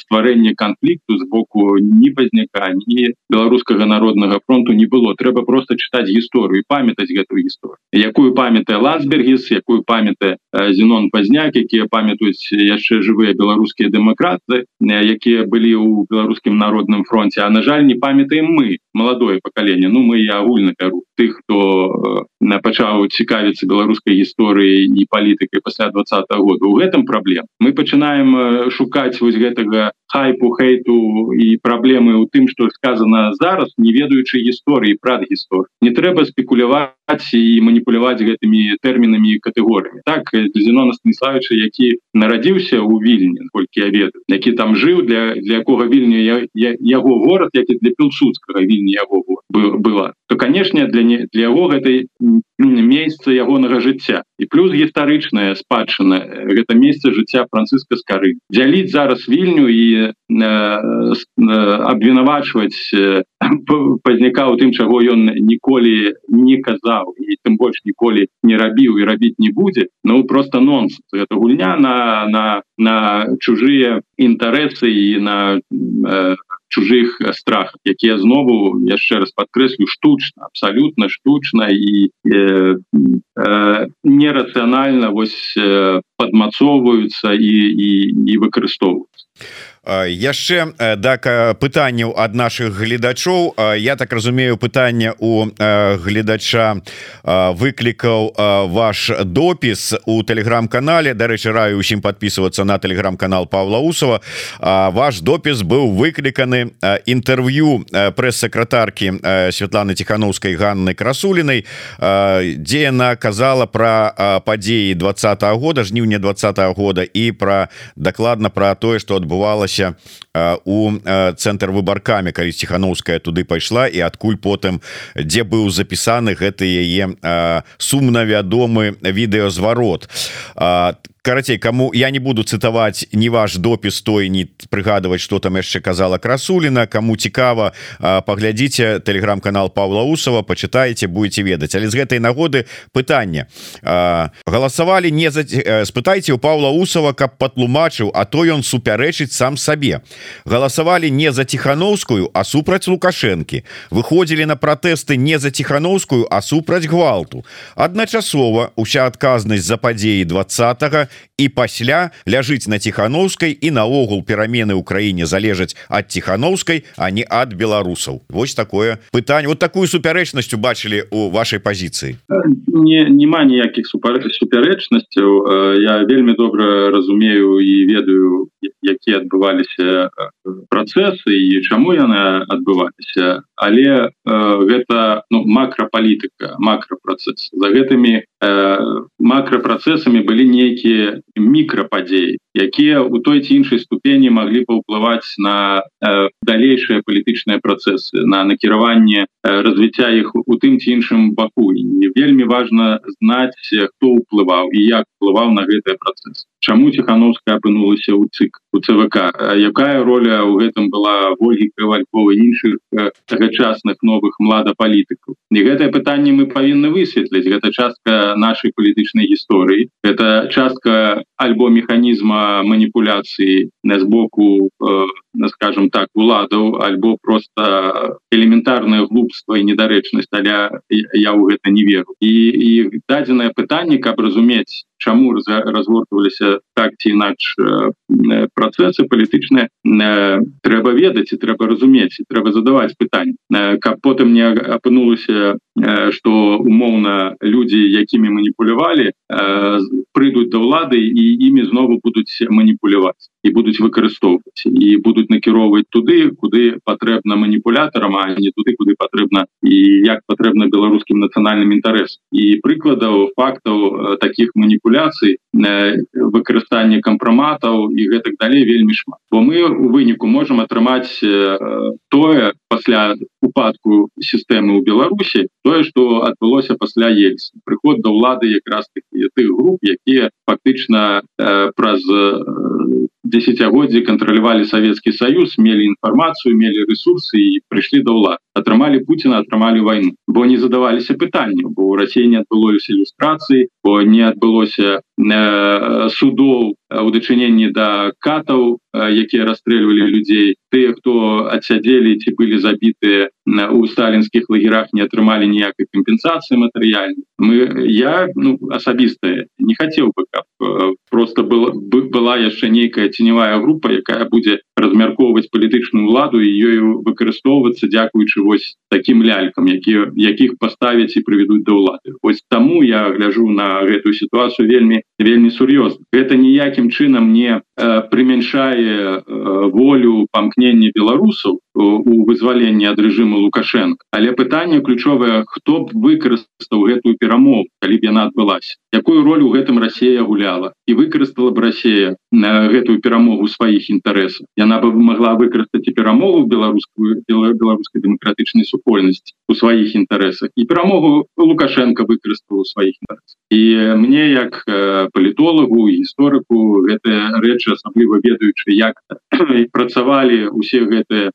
стварэння канфлікту з боку ні пазняка ні беларускага народнага фронту не было трэба просто чытаць гісторыю памятаць гэтую гісторыю якую памятае ласбергіс якую памятае зенон пазняк якія памятаюць яшчэ жывыя беларускія дэмакраты якія былі ў беларускім народным фронте А на жаль не памятаем мы маладое пакаленне Ну мы я агульна кару тых хто на пачаў цікавіцца беларускай гісторыі і палітыкай пасля двадцатого года. У гэтым праблем мы пачынаем шукаць вось гэтага хайпу хейту і праблемы у тым что сказано зараз не ведаючы гісторыі прад гісторы не трэба спекуляваць і маніпуляваць гэтымі тэрмінамі катэгорыямі. Так зенона станіславовича які нарадзіўся у вільні колькі я ведаю які там жыў для для якога вільня я, я яго горад які для пілсудскага вільні яго была то канешне для не для яго гэтай месяца ягонага жыцця. І плюс гістарычная спадчына гэта месца жыцця францыска скары. Дзяліць зараз вільню і абвінавачваць пазняка у тым чаго ён ніколі не казаў і тым больш ніколі не рабіў і рабіць не будзе ну просто нонс гэта гульня на на на чужыя інтарэсы і на чужих страх якія знову яшчэ раз подкрэслю штучна абсолютно штучна і э, э, нерацыянальна вось э, падмацоўваюцца і, і, і выкарыстоўваюцца яшчэ так пытанняў ад наших гледачоў. Я так разумею пытанне у гледача выклікаў ваш допіс у телеграм-канале Дарэчы раю усім подписываться на телеграм-канал Павла усова ваш допіс быў выкліканы інтэрв'ю прэс-сакратаркі Святланы тихохановскай Ганны красулінай дзе яна казала про падзеі двадца -го года жніўня два года і про дакладна про тое что адбывалось адбылася у цэнтр выбаркамі калі ціхановская туды пайшла і адкуль потым дзе быў запісаны гэты яе сумна вядомы відэазварот карацей кому я не буду цытаваць не ваш допіс той не прыгадывать что там яшчэ казала красулина кому цікава паглядзіце телеграм-канал Павла усова почитаете будете ведаць. Але з гэтай нагоды пытання галасавалі не за спытайце у Павла усова каб патлумачыў а то ён супярэчыць сам сабе. Галасавалі не за тихохановскую а супраць лукашэнкі. Выходзілі на пратэсты не за тихохановскую а супраць гвалту. Адначасова уся адказнасць за падзеі двадцатого і пасля ляжыць на тихохановскай і наогул перамены ў краіне залежаць ад тихохановскай а не ад беларусаў. Вось такое пытанне. Вот такую супярэчнасць убачылі у вашай пазіцыі. Не няма ніякіх супярэчнасцяў. Я вельмі добра разумею і ведаю якія адбываліся працэсы і чаму яны адбываліся. Але э, гэта ну, макрапалітыка макрапрацэс. За гэтымі э, макрапрацэсамі былі нейкія мікрападзеі якія у той ці іншай ступені маглі паўплываць на э, далейшыя палітычныя працэсы на накіраванне э, развіцця іх у тым ці іншым баку. І вельмі важна знаць хто ўплываў і як плываў на гэтыя працэсы. Чаму ціхановская апынулася ў цык у ЦВК? Якая роля ў гэтым была ольгі кавалькова іншых тагачасных новых младапалітыкаў? І гэтае пытанне мы павінны высветліць. Гэта частка нашай палітычнай гісторыі. Это частка альбо механізма маніпуляцыі на збоку э, скажем так уладаў альбо просто элементарное глупство і недарэчнасць але я ў гэта не веру. І, і дадзенае пытанне каб разумець чаму разгортваліся так ці інакш працэсы палітычныя трэба ведаць і трэба разумець трэба задаваць пытань каб потым не апынулася что умоўна люди якімі маніпулявалі прыйдуць да ўлады і імі знову будуць маніпуляваць і будуць выкарыстоўваць і будуць накіроўваць туды куды патрэбна маніпулятарам а не туды куды патрэбна і як патрэбна беларускім нацыянальным інтарэс і прыкладаў фактаў таких маніпуляцый выкарыстанне кампраматаў і гэтак далей вельмі шмат. Бо мы у выніку можемм атрымаць тое пасля упадку сістэмы ў беларусі тое что адбылося пасля ельц приход до ўлады якраз тых груп якія фактычна э, праз десятгоддзі кантралявалі Савецкі союз мелі інфармацыю мелі ресурсы і прыйшлі да ўлад. Атрымалі Пуціна атрымалі вайну. Бо не задаваліся пытанню бо у Росіі не адбылося ілюстрацыі бо не адбылося э, судоў у дачыненні да катаў якія расстрэльвалі людзей тыя хто адсядзелі ці былі забітыя у сталінскіх лагерах не атрымалі ніякай кампенсацыі матэрыяльнай мы я ну, асабістая не хацеў бы каб просто было бы была яшчэ нейкая ценевая група якая будзе размяркоўваць палітычную ладу і ёю выкарыстоўвацца дзякуючы вось таким лялькам які якіх паставяць і прывядуць да ўлады ось таму я гляжу на гэтую сітуацыю вельмі вельмі сур'ёзна гэта ніякім чынам не э, прымяншае э, волю памкнення беларусаў у вызваленні ад рэжыму лукашенко. Але пытанне ключовае хто б выкарыстаў гэтую перамогу калі б яна адбылася якую роль у гэтым Росія гуляла? І выкарыстала б Росія на гэтую перамогу сваіх інтарэсаў яна бы могла выкарыстаць і перамогу беларускую беларускай дэмакратычнай супольнасці у сваіх інтарэсах і перамогу лукашенко выкарыстала сваіх і мне як палітолагу гісторыку гэтыя рэчы асабліва ведаючы як працавалі усе гэтыя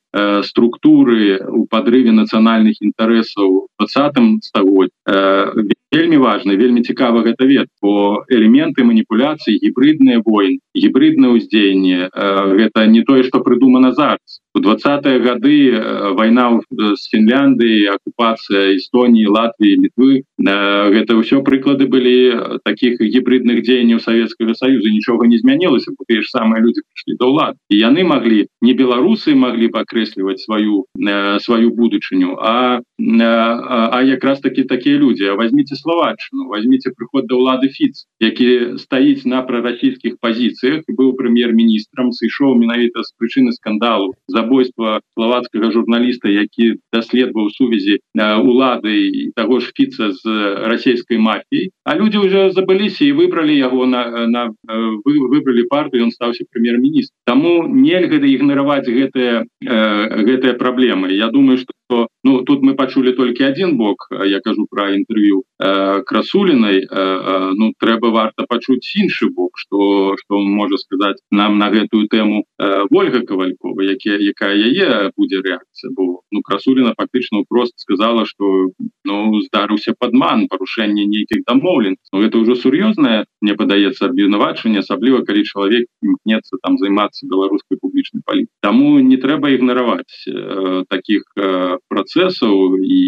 структуры у падрыве нацыянальных інтарэсаў двадцатым стагоддзя вельмі важны вельмі цікава гэта вет бо элементы маніпуляцыі гібридныя войны гібриднае ўздзеянне гэта не тое что прыдумана зараз. У двадцатые гады вайна з Фінляндыі акупацыя Эстоніі Латвіі літвы гэта ўсё прыклады былі таких гібридных дзеянняў Савецкага союза нічога не змянілася тыя ж самыя люди прыйшлі до ўлад і яны маглі не беларусы маглі пакрэсліваць сваю сваю будучыню а а якраз таки такія люди а возьмите словаччыну возьмите прыход да ўлады фіц які стаіць на прарасійскіх пазіцыях быў прэм'ер-міністрам сышоў менавіта з прычыны скандалу забойства словацкага журналіста які даследаваў сувязі улады і таго ж фіца з расійскай мафіяй а люди уже забыліся і выбралі яго на, на вы, выбралі партыю ён стаўся прэм'ер-міністр Таму нельга ігнараваць гэтыя гэтыя праблемы Я думаю что что ну тут мы пачулі толькі один бок я кажу про інтерв'ю э, красулиной. Э, э, ну трэба варта пачуць іншы бок что что можа сказать нам на гэтую тэму э, ольга кавалькова якія якая яе будзе реакцыя бо ну красулина фактычна просто сказала что ну здарыўся падман парушэнне нейкіх дамоўлен ну, это уже сур'ёзнае мне падаецца абвінавачванне асабліва калі чалавек імкнецца там займацца беларускай публічнай палі Таму не трэба ігнараваць э, таких э, працэсаў і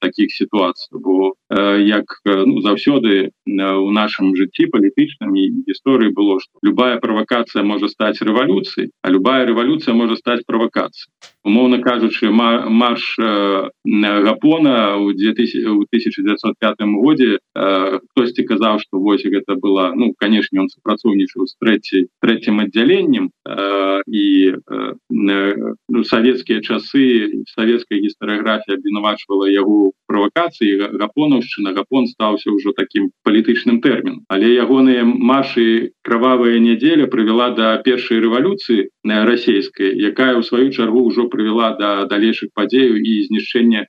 таких сітуацый бо э, як э, ну, заўсёды э, у нашым жыцці палітычным і гісторыі было что любая правакацыя можа стаць рэвалюцыяй а любая рэвалюцыя можа стаць правакацыяй умоўно кажучы марш э, гапона у 2000 у 1905 годзе э, хтосьці казаў что вось гэта была ну канешне он супрацоўнічаў з трэцяй третьим аддзяленнем э, і э, ну, савецкія часы савецкая гістарыяграфія абвінавачвала яго правакацыі гапонаўшчына гапон стаўся ўжо таким палітычным тэрмін але ягоныя маршы кровавая нядзеля прывяла до першай рэвалюцыі на расійскай якая у сваю чаргу ўжо прывяла до далейшых падзеяў і знішчэння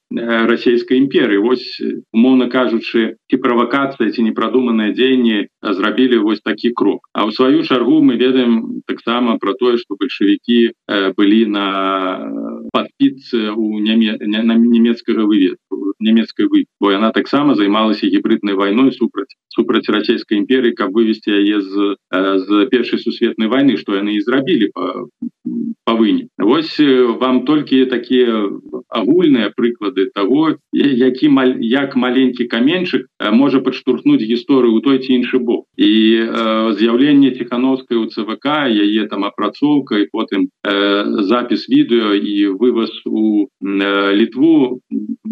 расійскай імперыі Вось умоўно кажучы ці правакацыя ці непрадуманыя дзеянні зрабілі вось такі крок. А ў сваю чаргу мы ведаем таксама про тое что бальшавікі былі на падпіцы у няме на нямецкага выведку нямецкай вы бо яна таксама займалася гібриднай вайной супраць супраць расійскай імперыі каб вывесці яе з з першай сусветнай войны что яны і зрабілі па выні Вось вам толькі такія агульныя прыклады того які маль як маленькі каменьчык можа падштурхнуць гісторыю у той ці іншы бок. І э, з'яўленне ціхановскай у цвк яе там апрацоўка і потым э, запіс відэо і вываз у э, літву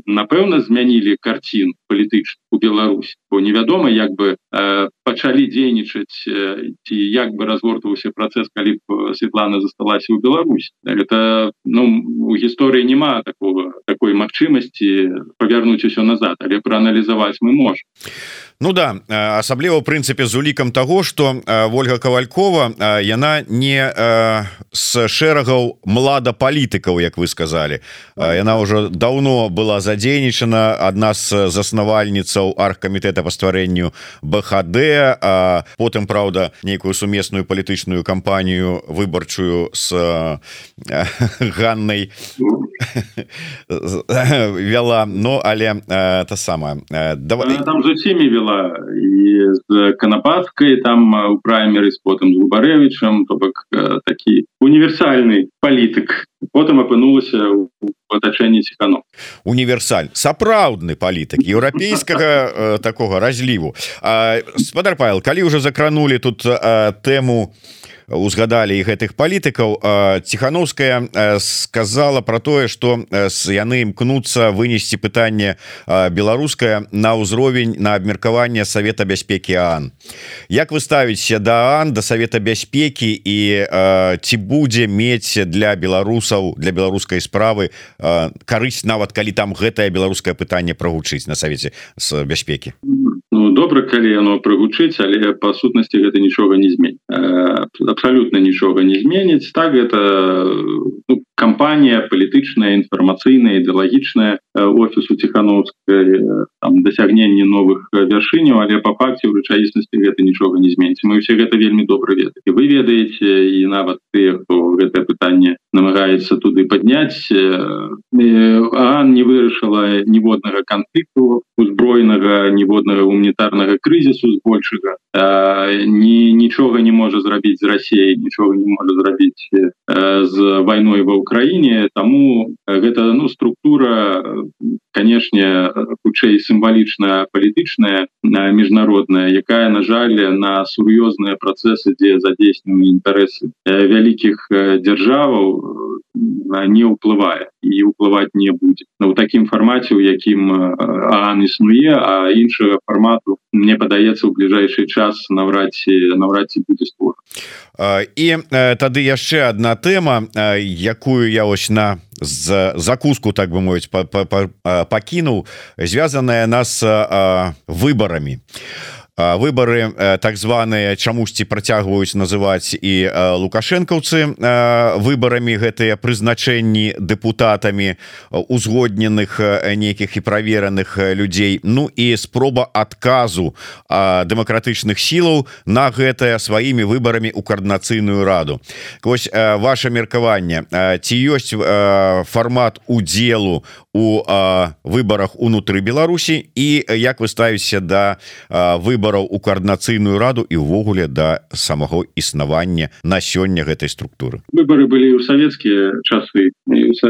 напэўна змянілі карцін палітычны у Беларусь. Бо невядома як бы э, пачалі дзейнічаць э, ці як бы разгортваўся працэс калі б Светлана засталася ў Беларусь это ну у гісторыі няма такого такой магчымасці павярнуць усё назад. Але прааналізаваць мы можем Ну да асабліва ў прынцыпе з улікам того что Вольга кавалькова яна не з шэрагаў млада палітыкаў Як вы сказали яна ўжо давно была задзейнічана адна з заснавальніцаў аргкамітэта па стварэнню БХД а потым Праўда нейкую сумесную палітычную кампанію выбарчую с Ганнай вяла. Но але та самая давай там зусімі вела была і з канапаткай там у праймеры з потым з губарэвичам то бок такі універсальны палітык потым апынулася у атачэнні ціхану універсаль сапраўдны палітык еўрапейскага такога разліву спадар павел калі ўжо закранули тут тэму узгадалі і гэтых палітыкаў. Ціхановская сказала про тое что яны імкнуцца вынесці пытанне беларускае на ўзровень на абмеркаванне Савета бяспекі Ан Як вы ставіце да Ан да Савета бяспекі і ці будзе мець для беларусаў для беларускай справы карысць нават калі там гэтае беларускае пытанне прагучыць на савеце з бяспекі калі яно прыгучыць але па сутнасці гэта нічога не змен абсолютно нічога не зменіць. Так это ну, кампанія палітычная інфармацыйная ідэалагічная э, офісу ціхановскай э, дасягненне новых вяршыняў але па факце ў рэчаіснасці гэта нічога не зменіць мы все гэта вельмі добра ведаць і вы ведаеце і нават ты хто гэтае пытанне намагаецца туды падняць э, а не вырашыла ніводнага канфлікту узброенага ніводнага гуманітарнага крызісу збольшага ні нічога не можа зрабіць з Росіяй нічога не можа зрабіць з вайной ва краіне таму гэта ну структура канешне хутчэй сімвалічная палітычная міжнародная якая на жаль на сур'ёзныя працэсы дзе задзейснены інтарэсы вялікіх дзяржаваў не ўплывае і ўплываць не будзе на ну, такім фармаце у якім ан існуе а іншага фармату мне падаецца ў бліжэйшы час наўрад ці наўрад ці будзе створ і тады яшчэ одна тэма якую я ось на з закуску так бы мовіць пакінуў звязаная нас выбарамі выборы так званые чамусьці працягваюць называть і лукашэнкаўцы выборами гэтыя прызначэнні депутатами узгодненых нейкіх і правераных людзей. Ну і спроба адказу дэмакратычных сілаў на гэтае сваімі выбарамі у коаардынацыйную раду. Вось ваше меркаванне ці ёсць фармат удзелу у выборах унутры Беларусі і як вы ставіся да выбораў у коаардынацыйную раду і увогуле да самого існавання на сёння гэтай структуры. Выборы былі ў савецкія часы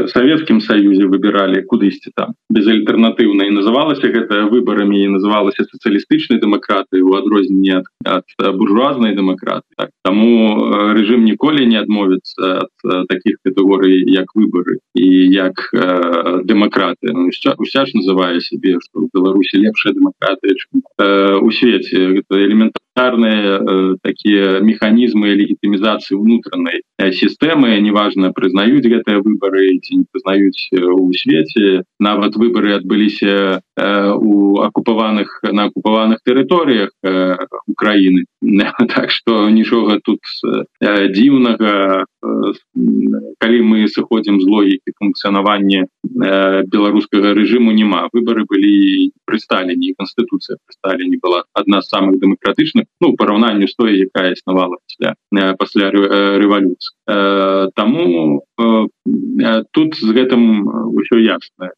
Савецкім Саюзе выбіралі кудысьці там. Безальтэрнатыўна і называлася гэта выбарамі і называлася сацыялістычнай дэмакраты у адрозненне ад буржуазнай дэмакраты так, Таму рэжым ніколі не адмовіцца ад таких катэгорый як выборы і як э, дэмакраты ну, уся ж называе сябе што ў Беларусі лепшая дэмакратыя э, у свеце элементарно элементарные э, такие механизмы легитимизации внутренней э, системы. Неважно признают гэтые выборы эти не признают э, у свете. Нават выборы отбылись э, у оккупованных на оккупованных территориях э, украины. Так что нічога тут э, дзіўнага э, калі мы сыходим з логіки функцыянавання э, беларускага режиму няма выборы были при сталине конституция при сталине была одна з самых демократычных ну параўнанню з той якая існавала пасля пасля рэвалюцыі Таму тут з гэтым ўсё ясна.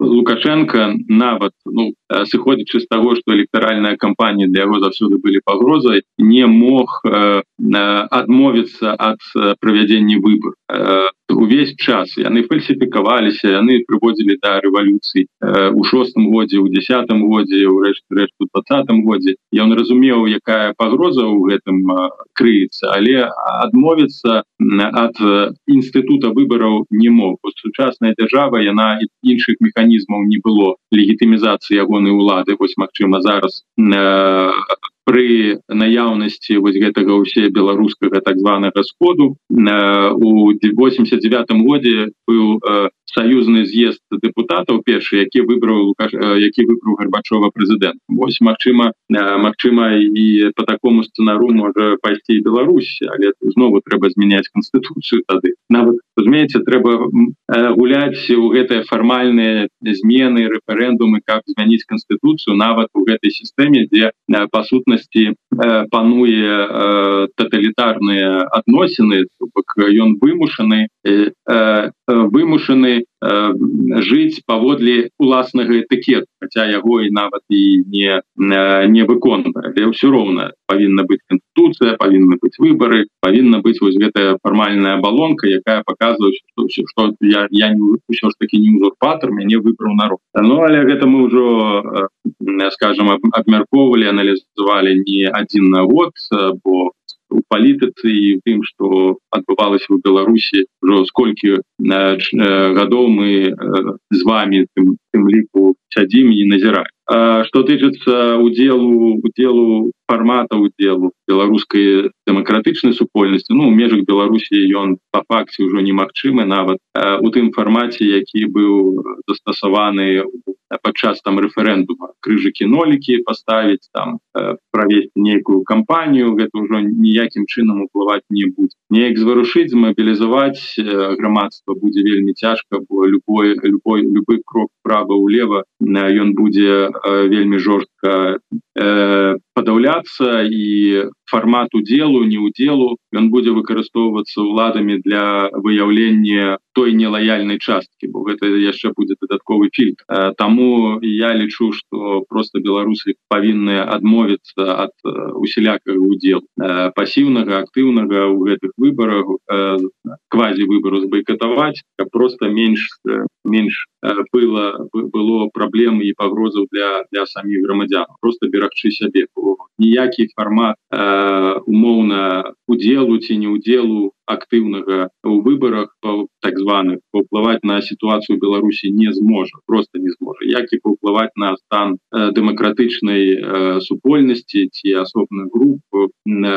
Лукашенко нават ну сыходзячы з таго што электаральная кампанія для яго заўсёды былі пагрозай не мог адмовіцца ад правядзення выбор увесь час яны фальсіфікаваліся яны прыводзілі да рэвалюцыі у шостым годзе у десятым годзе ў рэшт рэшту двадцатым годзе. Ён разумеў якая пагроза ў гэтым крыецца але адмовіцца ад інстытута выбараў не мог. Сучасная дзяржава яна іншых механізмаў не было легітымізацыі ягонай улады. Вось Мачыма зараз при наяўнасці вось гэтага ўсе беларускага так званага сходу у 89 годзе быў саюзны з'езд депутатаў першы які выбраў які выбраў гарбачова прэзідэнт Вось Мачыма Мачыма і по такому сцэнару можа пайсці Беларусь але знову трэба змяняць канстытуцыю тады нават разумееце трэба гуляць у гэтыя фармальныя змены рэферэндумы каб змяніць канстытуцыю нават у гэтай сістэме дзе па сутнасці пануе таталітарныя адносіны ён вымушаны вымушаны э, жыць паводле уласнага этыкет хотя яго і нават і не э, не выконвае. Але ўсё роўна павінна быць конституцыя павінны быць выборы павінна быць вось гэтая фармальная балонка якая показывае что все что я я не ўсё ж таки не узурпатор мяне выбраў народ. Ну але гэта мы ўжо э, скажем абмяркоўвалі аналізавалі не один на год бо у палітыцы і тым что адбывалася у беларусі ўжо сколькі гадоў мы з вами тым, тым ліку сядзім і назіраем что тычыцца удзелу удзелу формата удзелу беларускай дэмакратычнай супольнасці ну межах беларусі ён по факце ўжо немагчымы нават у тым фармаце які быў застасаваны падчас там рэферэндума. Крыжыкі нолікі паставіць там правесці нейкую кампанію гэта ўжо ніякім чынам уплываць не будзе. Неяк зварушыць мабілізаваць грамадства будзе вельмі цяжка бо любой любой любы крок права ўлева ён будзе вельмі жорстка э, падаўляцца і фармат удзелу не удзелу ён будзе выкарыстоўвацца ўладамі для выяўлення той нелаяльнай часткі бо гэта яшчэ будзе дадатковы фільтр Таму я лічу что просто беларусы павінны адмовіцца ад усялякага удзел пасіўнага актыўнага ў гэтых выбарах квазі выбору збайкатаваць каб просто менш менш было было праблем і пагрозаў для для саміх грамадзян просто берагчы сябе ніякі фармат умоўна удзелу ці не удзелу актыўнага у выборах так званых паўплываць на сітуацыю Беларусі не зможа просто не зможа як і паўплываць на стан дэмакратычнай супольнасці ці асобных груп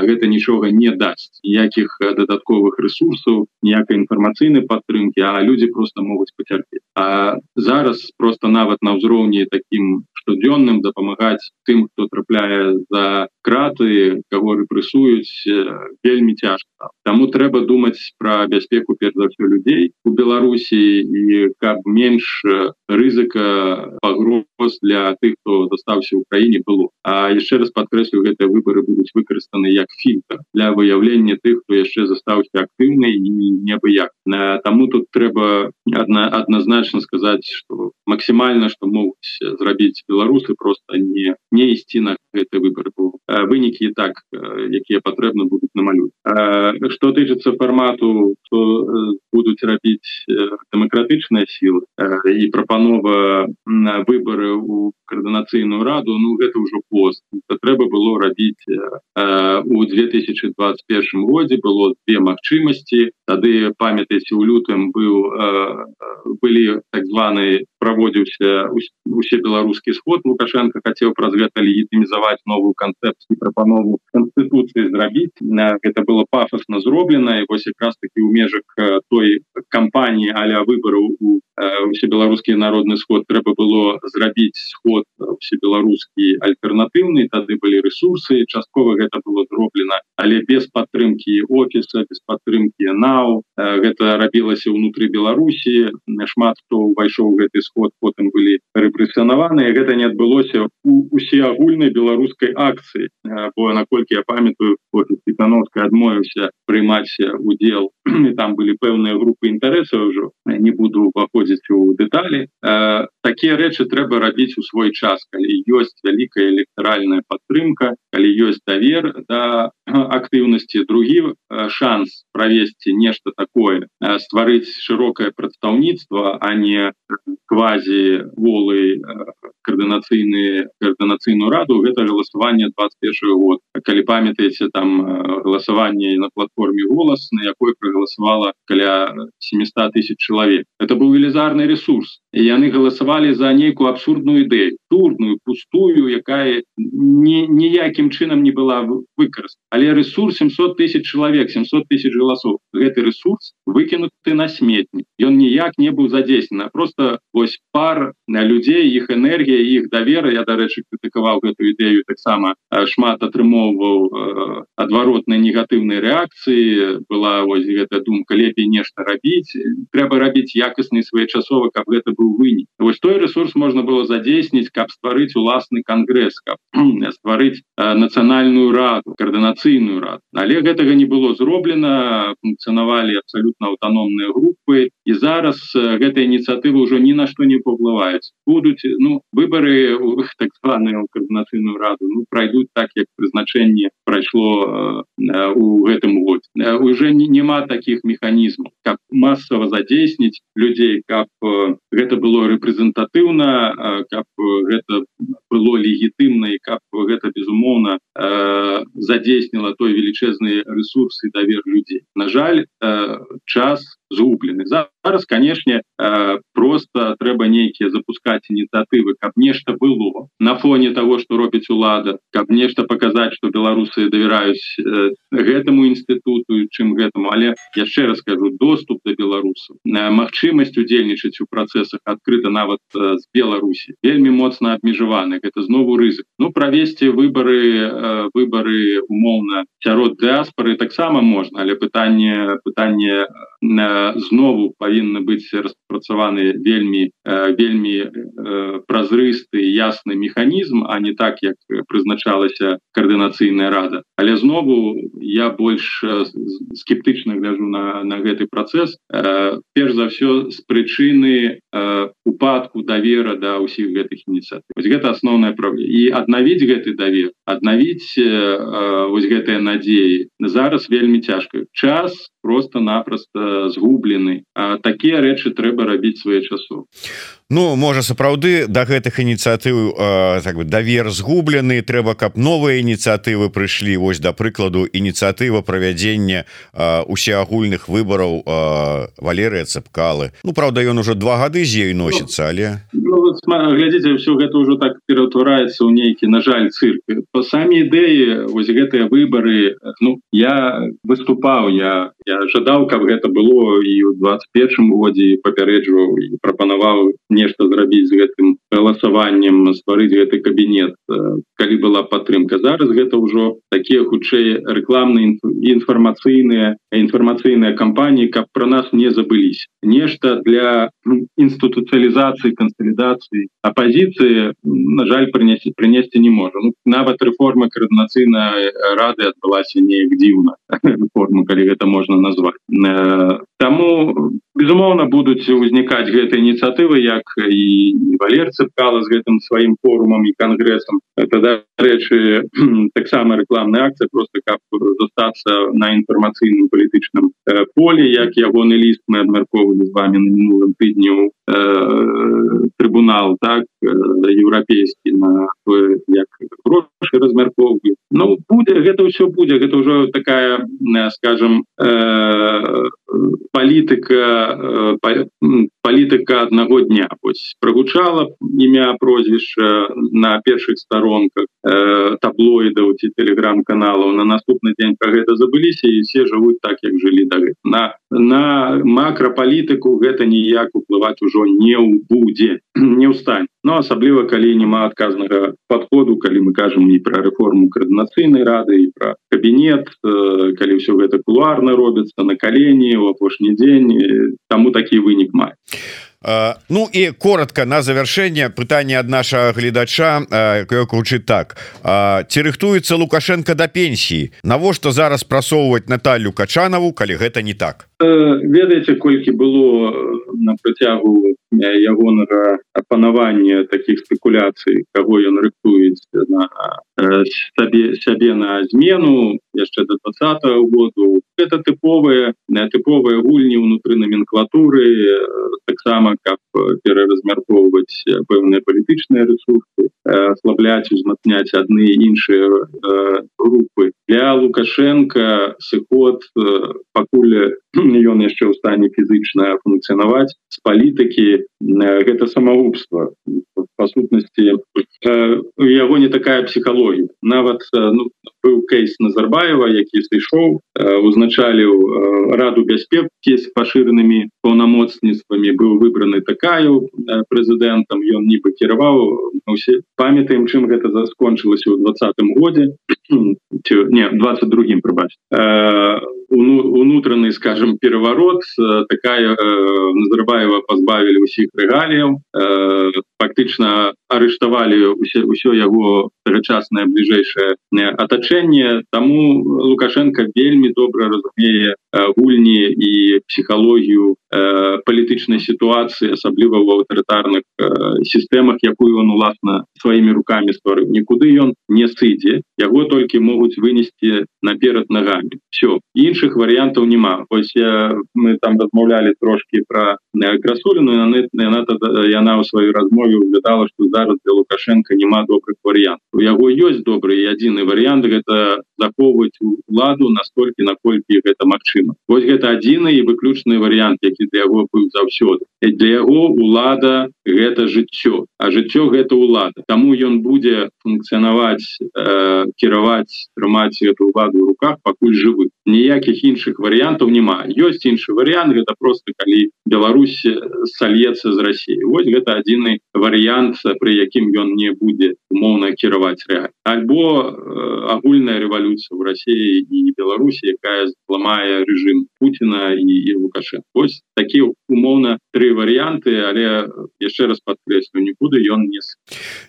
гэта нічога не дасць якіх дадатковых ресурсаў ніякай інфармацыйнай падтрымки а люди просто могуць пацярпець А зараз просто нават на ўзроўні таким штодзённым дапамагаць тым хто трапляе за краты кого рэпрэсуюць вельмі цяжка Таму трэба думаць пра бяспеку перш за ўсё людзей у Беларусі і каб менш рызыка пагроз для тых хто застаўся ў краіне было. А яшчэ раз падкрэслю гэтыя выборы будуць выкарыстаны як фільтр для выяўлення тых хто яшчэ застаўся актыўнай і неабыяк Таму тут трэба одна адназначна сказаць что максімальна что могуць зрабіць беларусы просто не не ісці на гэты выбор вынікі так якія патрэбны будуць намалюць что тычыцца формату то будуць рабіць дэмакратычная сила і прапанова на выборы у каардынацыйную раду Ну гэта ўжо пост. Трэба было рабіць у 2021 годзе было две магчымасці тады памятаеце у лютым быў былі так званы праводзіўся усе беларускі сход лукашенко хацеў праз гэта легітымізаваць новую канцэпцыю прапанову конституцыі зрабіць это было пафосна зроблена і вось якраз таки у межах той кампаніі аля выбораў у усе беларускія народны сход трэба было зрабіць сход все беларускі альтэрнатыўны тады былі ресурсы часткова гэта было зроблена але без падтрымки офіса без падтрымки нау. Гэта рабілася ўнутры Беларусі. Шмат хто увайшоў гэты сход потым былі рэпрэсіянаваныя гэта не адбылося у усе агульнай беларускай акцыі. Бо наколькі я памятаю офіскановска адмовіўся прымаць удзел. Там былі пэўныя групы інтарэсаў ўжо. Не буду уваходзіць у дэталі такія рэчы трэба рабіць у свой час калі ёсць вялікая электаральная падтрымка калі ёсць давер да актыўнасці другі шанс правесці нешта такое стварыць шырокае прадстаўніцтва а не квазі волы каардынацыйныя каардынацыйную раду гэта галасаванне 21 год калі памятаеце там галасаванне на платформе голас на якой прогаласавала каля 700 тысяч чалавек это быў велізарны ресурс і яны галасавалі за нейкую абсурдную ідэю турную пустую якая не ніякім чынам не была выкарыс але ресурс 700 тысяч чалавек 700 тысяч голосов. Гэты ресурс выкінуты на сметнік ён ніяк не быў задзейснена просто вось пар на людзей іх энергія іх давера я дарэчы крытыкаваў гэтую ідэю таксама шмат атрымоўваў адваротнай негатыўнай рэакцыі была вось гэтая думка лепей нешта рабіць трэба рабіць якасны своечасова каб гэта быў вынік вось той ресурс можна было задзейсніць каб стварыць уласны кангрэс каб стварыць нацыянальную раду каардынацыйную рад але гэтага не было зроблена функцыянавалі абсалютна аўтаномныя групы і зараз гэтая ініцыятыва ўжо ні на што не паўплываюць. Будуць ну выборы у так званую каардынацыйную раду ну, пройдуць так як прызначэнне прайшло у гэтым год уже няма таких механізмаў как массово задзейсніць людзей каб гэта было рэпрэзентатыўна каб гэта было легітымна і каб гэта безумоўна задзейсніла той велічэзныя ресурсы давер людзей на жаль час згублены зараз канешне просто трэба нейкія запускаць ініцыятывы каб нешта было на фоне того что робіць улада каб нешта показаць что беларусы давяраюць гэтаму інстытуту чым гэтаму але яшчэ раз скажу доступ до беларусаў магчымасць удзельнічаць у працэсах адкрыта нават з беларусі вельмі моцна абмежаваны гэта знову рызык. Ну правесці выборы выборы умоўна сярод дыаспоры таксама можна але пытанне пытанне на знову павінны быць распрацаваны вельмі вельмі празрысты ясны механізм а не так як прызначалася каардынацыйная рада. Але знову я больш скептычна гляжу на на гэты працэс перш за ўсё з прычыны упадку давера да ўсіх гэтых ініцыятыў. Гэта асноўная праблема і аднавіць гэты давер аднавіць вось гэтыя надзеі зараз вельмі цяжка. Час просто-напросто згублены. Такія рэчы трэба рабіць свае часу Ну можа сапраўды да гэтых ініцыятыў так бы давер згублены трэба каб новыя ініцыятывы прыйшлі. Вось да прыкладу ініцыятыва правядзення усеагульных выбараў валерыя цепкалы Ну Праўда ён ужо два гады з ёй носіцца але ну, глядзіце все гэта ўжо так пераўтвараецца ў нейкі на жаль цырк. По самі ідэі вось гэтыя выборы Ну я выступаў я я жадаў каб гэта было і ў 21 годзе папярэджваў і прапанаваў нешта зрабіць з гэтым галасаваннем стварыць гэты кабінет. Калі была падтрымка зараз гэта ўжо такія хутчэй рэкламныя інфармацыйныя інфармацыйныя кампаніі каб про нас не забылись нешта для інстытуцыялізацыі кансалідацыі апозіцыі на жаль прынесці прынесці не можа. Ну, нават рэформа каардынацыйнай рады адбылася неяк дзіўна форму калі гэта можна назваць. Таму безумоўна будуць узнікаць гэтыя ініцыятывы як і валер цыпкала з гэтым сваім форумам і кангрэсам тогда рэчы таксама рэкламная акцыя просто каб застацца на інфармацыйным палітычным поле. Як ягоны ліст мы адмярковалі з вами на мінулым тыдню трыбунал так еўрапейскі на як грошы размяркоўваю Ну будзе гэта ўсё будзе гэта ўжо такая скажем палітыка палітыка аднаго дня. Ось прогучала імя прозвішча на першых сторонках таблоідаў ці телеграм-каналаў на наступны дзень про гэта забыліся і все жывуць так як жылі да на на макрапалітыку гэта ніяк уплываць ужо не будзе не ўстань но ну, асабліва калі няма адказнага подходу калі мы кажам не про рэформу каардынацыйнай рады і про кабінет калі все гэта кулуарна робіцца на калені у апошні дзень таму такі вынік мае Ну і коротко на завяршэнне пытання ад наша гледача кручы так. Ці рыхтуецца лукашенко да пенсіі навошта зараз прасоўваць Наталю качанаву калі гэта не так? Ведаеце колькі было на працягу ягонага апанавання таких спекуляцый кого ён рыхтуецца на сабе сябе на змену яшчэ до двадцать -го году. Это тыповыя тыповыя гульні ўнутры номенклатуры таксама каб пераразмяркоўваць пэўныя палітычныя ресурсы ослабляць узмацняць адны іншыя групы. Для лукашенко сыход пакуль ён яшчэ ў стане фізычна функцыянаваць з палітыкі гэта самагубства па сутнасці яго не такая псіхалогія нават ну, быў кейс назарбаева які сышоў узначаліў раду бяспекі з пашыранымі паўнамоцніцтвамі. Быў выбраны такая прэзідэнтам. Ён нібы кіраваў. Усе памятаем чым гэта заскончылася ў двадцатым годзе. Не 22 прыбач. Унутраны скажем переворот такая назарбаева позбавілі усіх рэгаліяў фактычна арыштавалі ўсё яго тагачаснае бліжэйшае атачэнне. Таму лукашенко вельмі добра разумее гульні і псіхалогію палітычнай сітуацыі асабліва ў аўтарытарных сістэмах якую он уласна сваімі руками стварыў нікуды ён не сыдзе яго толькі могуць вынесці наперад нагамі все іншых варыянтаў няма ось я, мы там размаўлялі трошки про красуліну яна яна ў сваёй размове углядала что зараз для лукашенко няма добрых варыянтаў у яго ёсць добры адзіны варыянт гэта захоўваць ладу настолькі наколькі гэта магчыма вось гэта адзіны і выключны варыянт які для яго быў заўсёды. Для яго улада гэта жыццё а жыццё гэта ўлада. Таму ён будзе функцыянаваць э, кіраваць трымаць эту уладу в руках пакуль жывы. Ніякіх іншых варыянтаў няма. Ёсць іншы варыянт гэта просто калі Беларусь сальецца з Росіі Вось гэта адзіны варыянт пры якім ён не будзе умоўна кіраваць рэаль альбо э, агульная рэвалюцыя в Росіі і Беларусі якая зламае режим Путина і, і лукашен ось такі умоўна три варианты але яшчэ раз подкрэслю нікуды ён не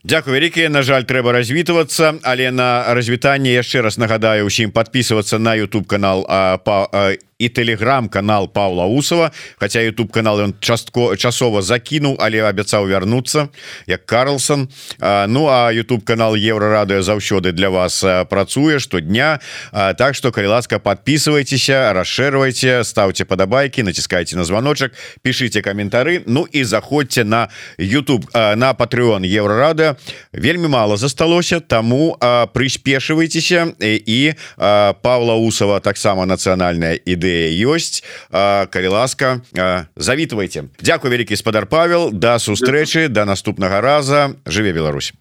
Дякую вялікія На жаль трэба развітвацца але на развітанне яшчэ раз нагадаю усім подписываться на YouTube канал по і телеграм-канал Павла Усова. Хотя YouTube канал он частко часова закінуў але абяцаў вярнуцца як Карлсон. Ну а YouTube канал еврорадыо заўсёды для вас працуе штодня. Так что калі ласка подписывайтеся расширвайте ставьте падабайки націскайте на звоночек пишите коментары Ну і заходзьте на YouTube на патreон еврорада вельмі мало засталося тому прыспешивайтеся і Павла Усова таксама нацыянальная ідэя ідэя ёсць калі ласка завітвайте Дякую вялікі спадар Павел. Да сустрэчы да наступнага раза. Жыве Беларусь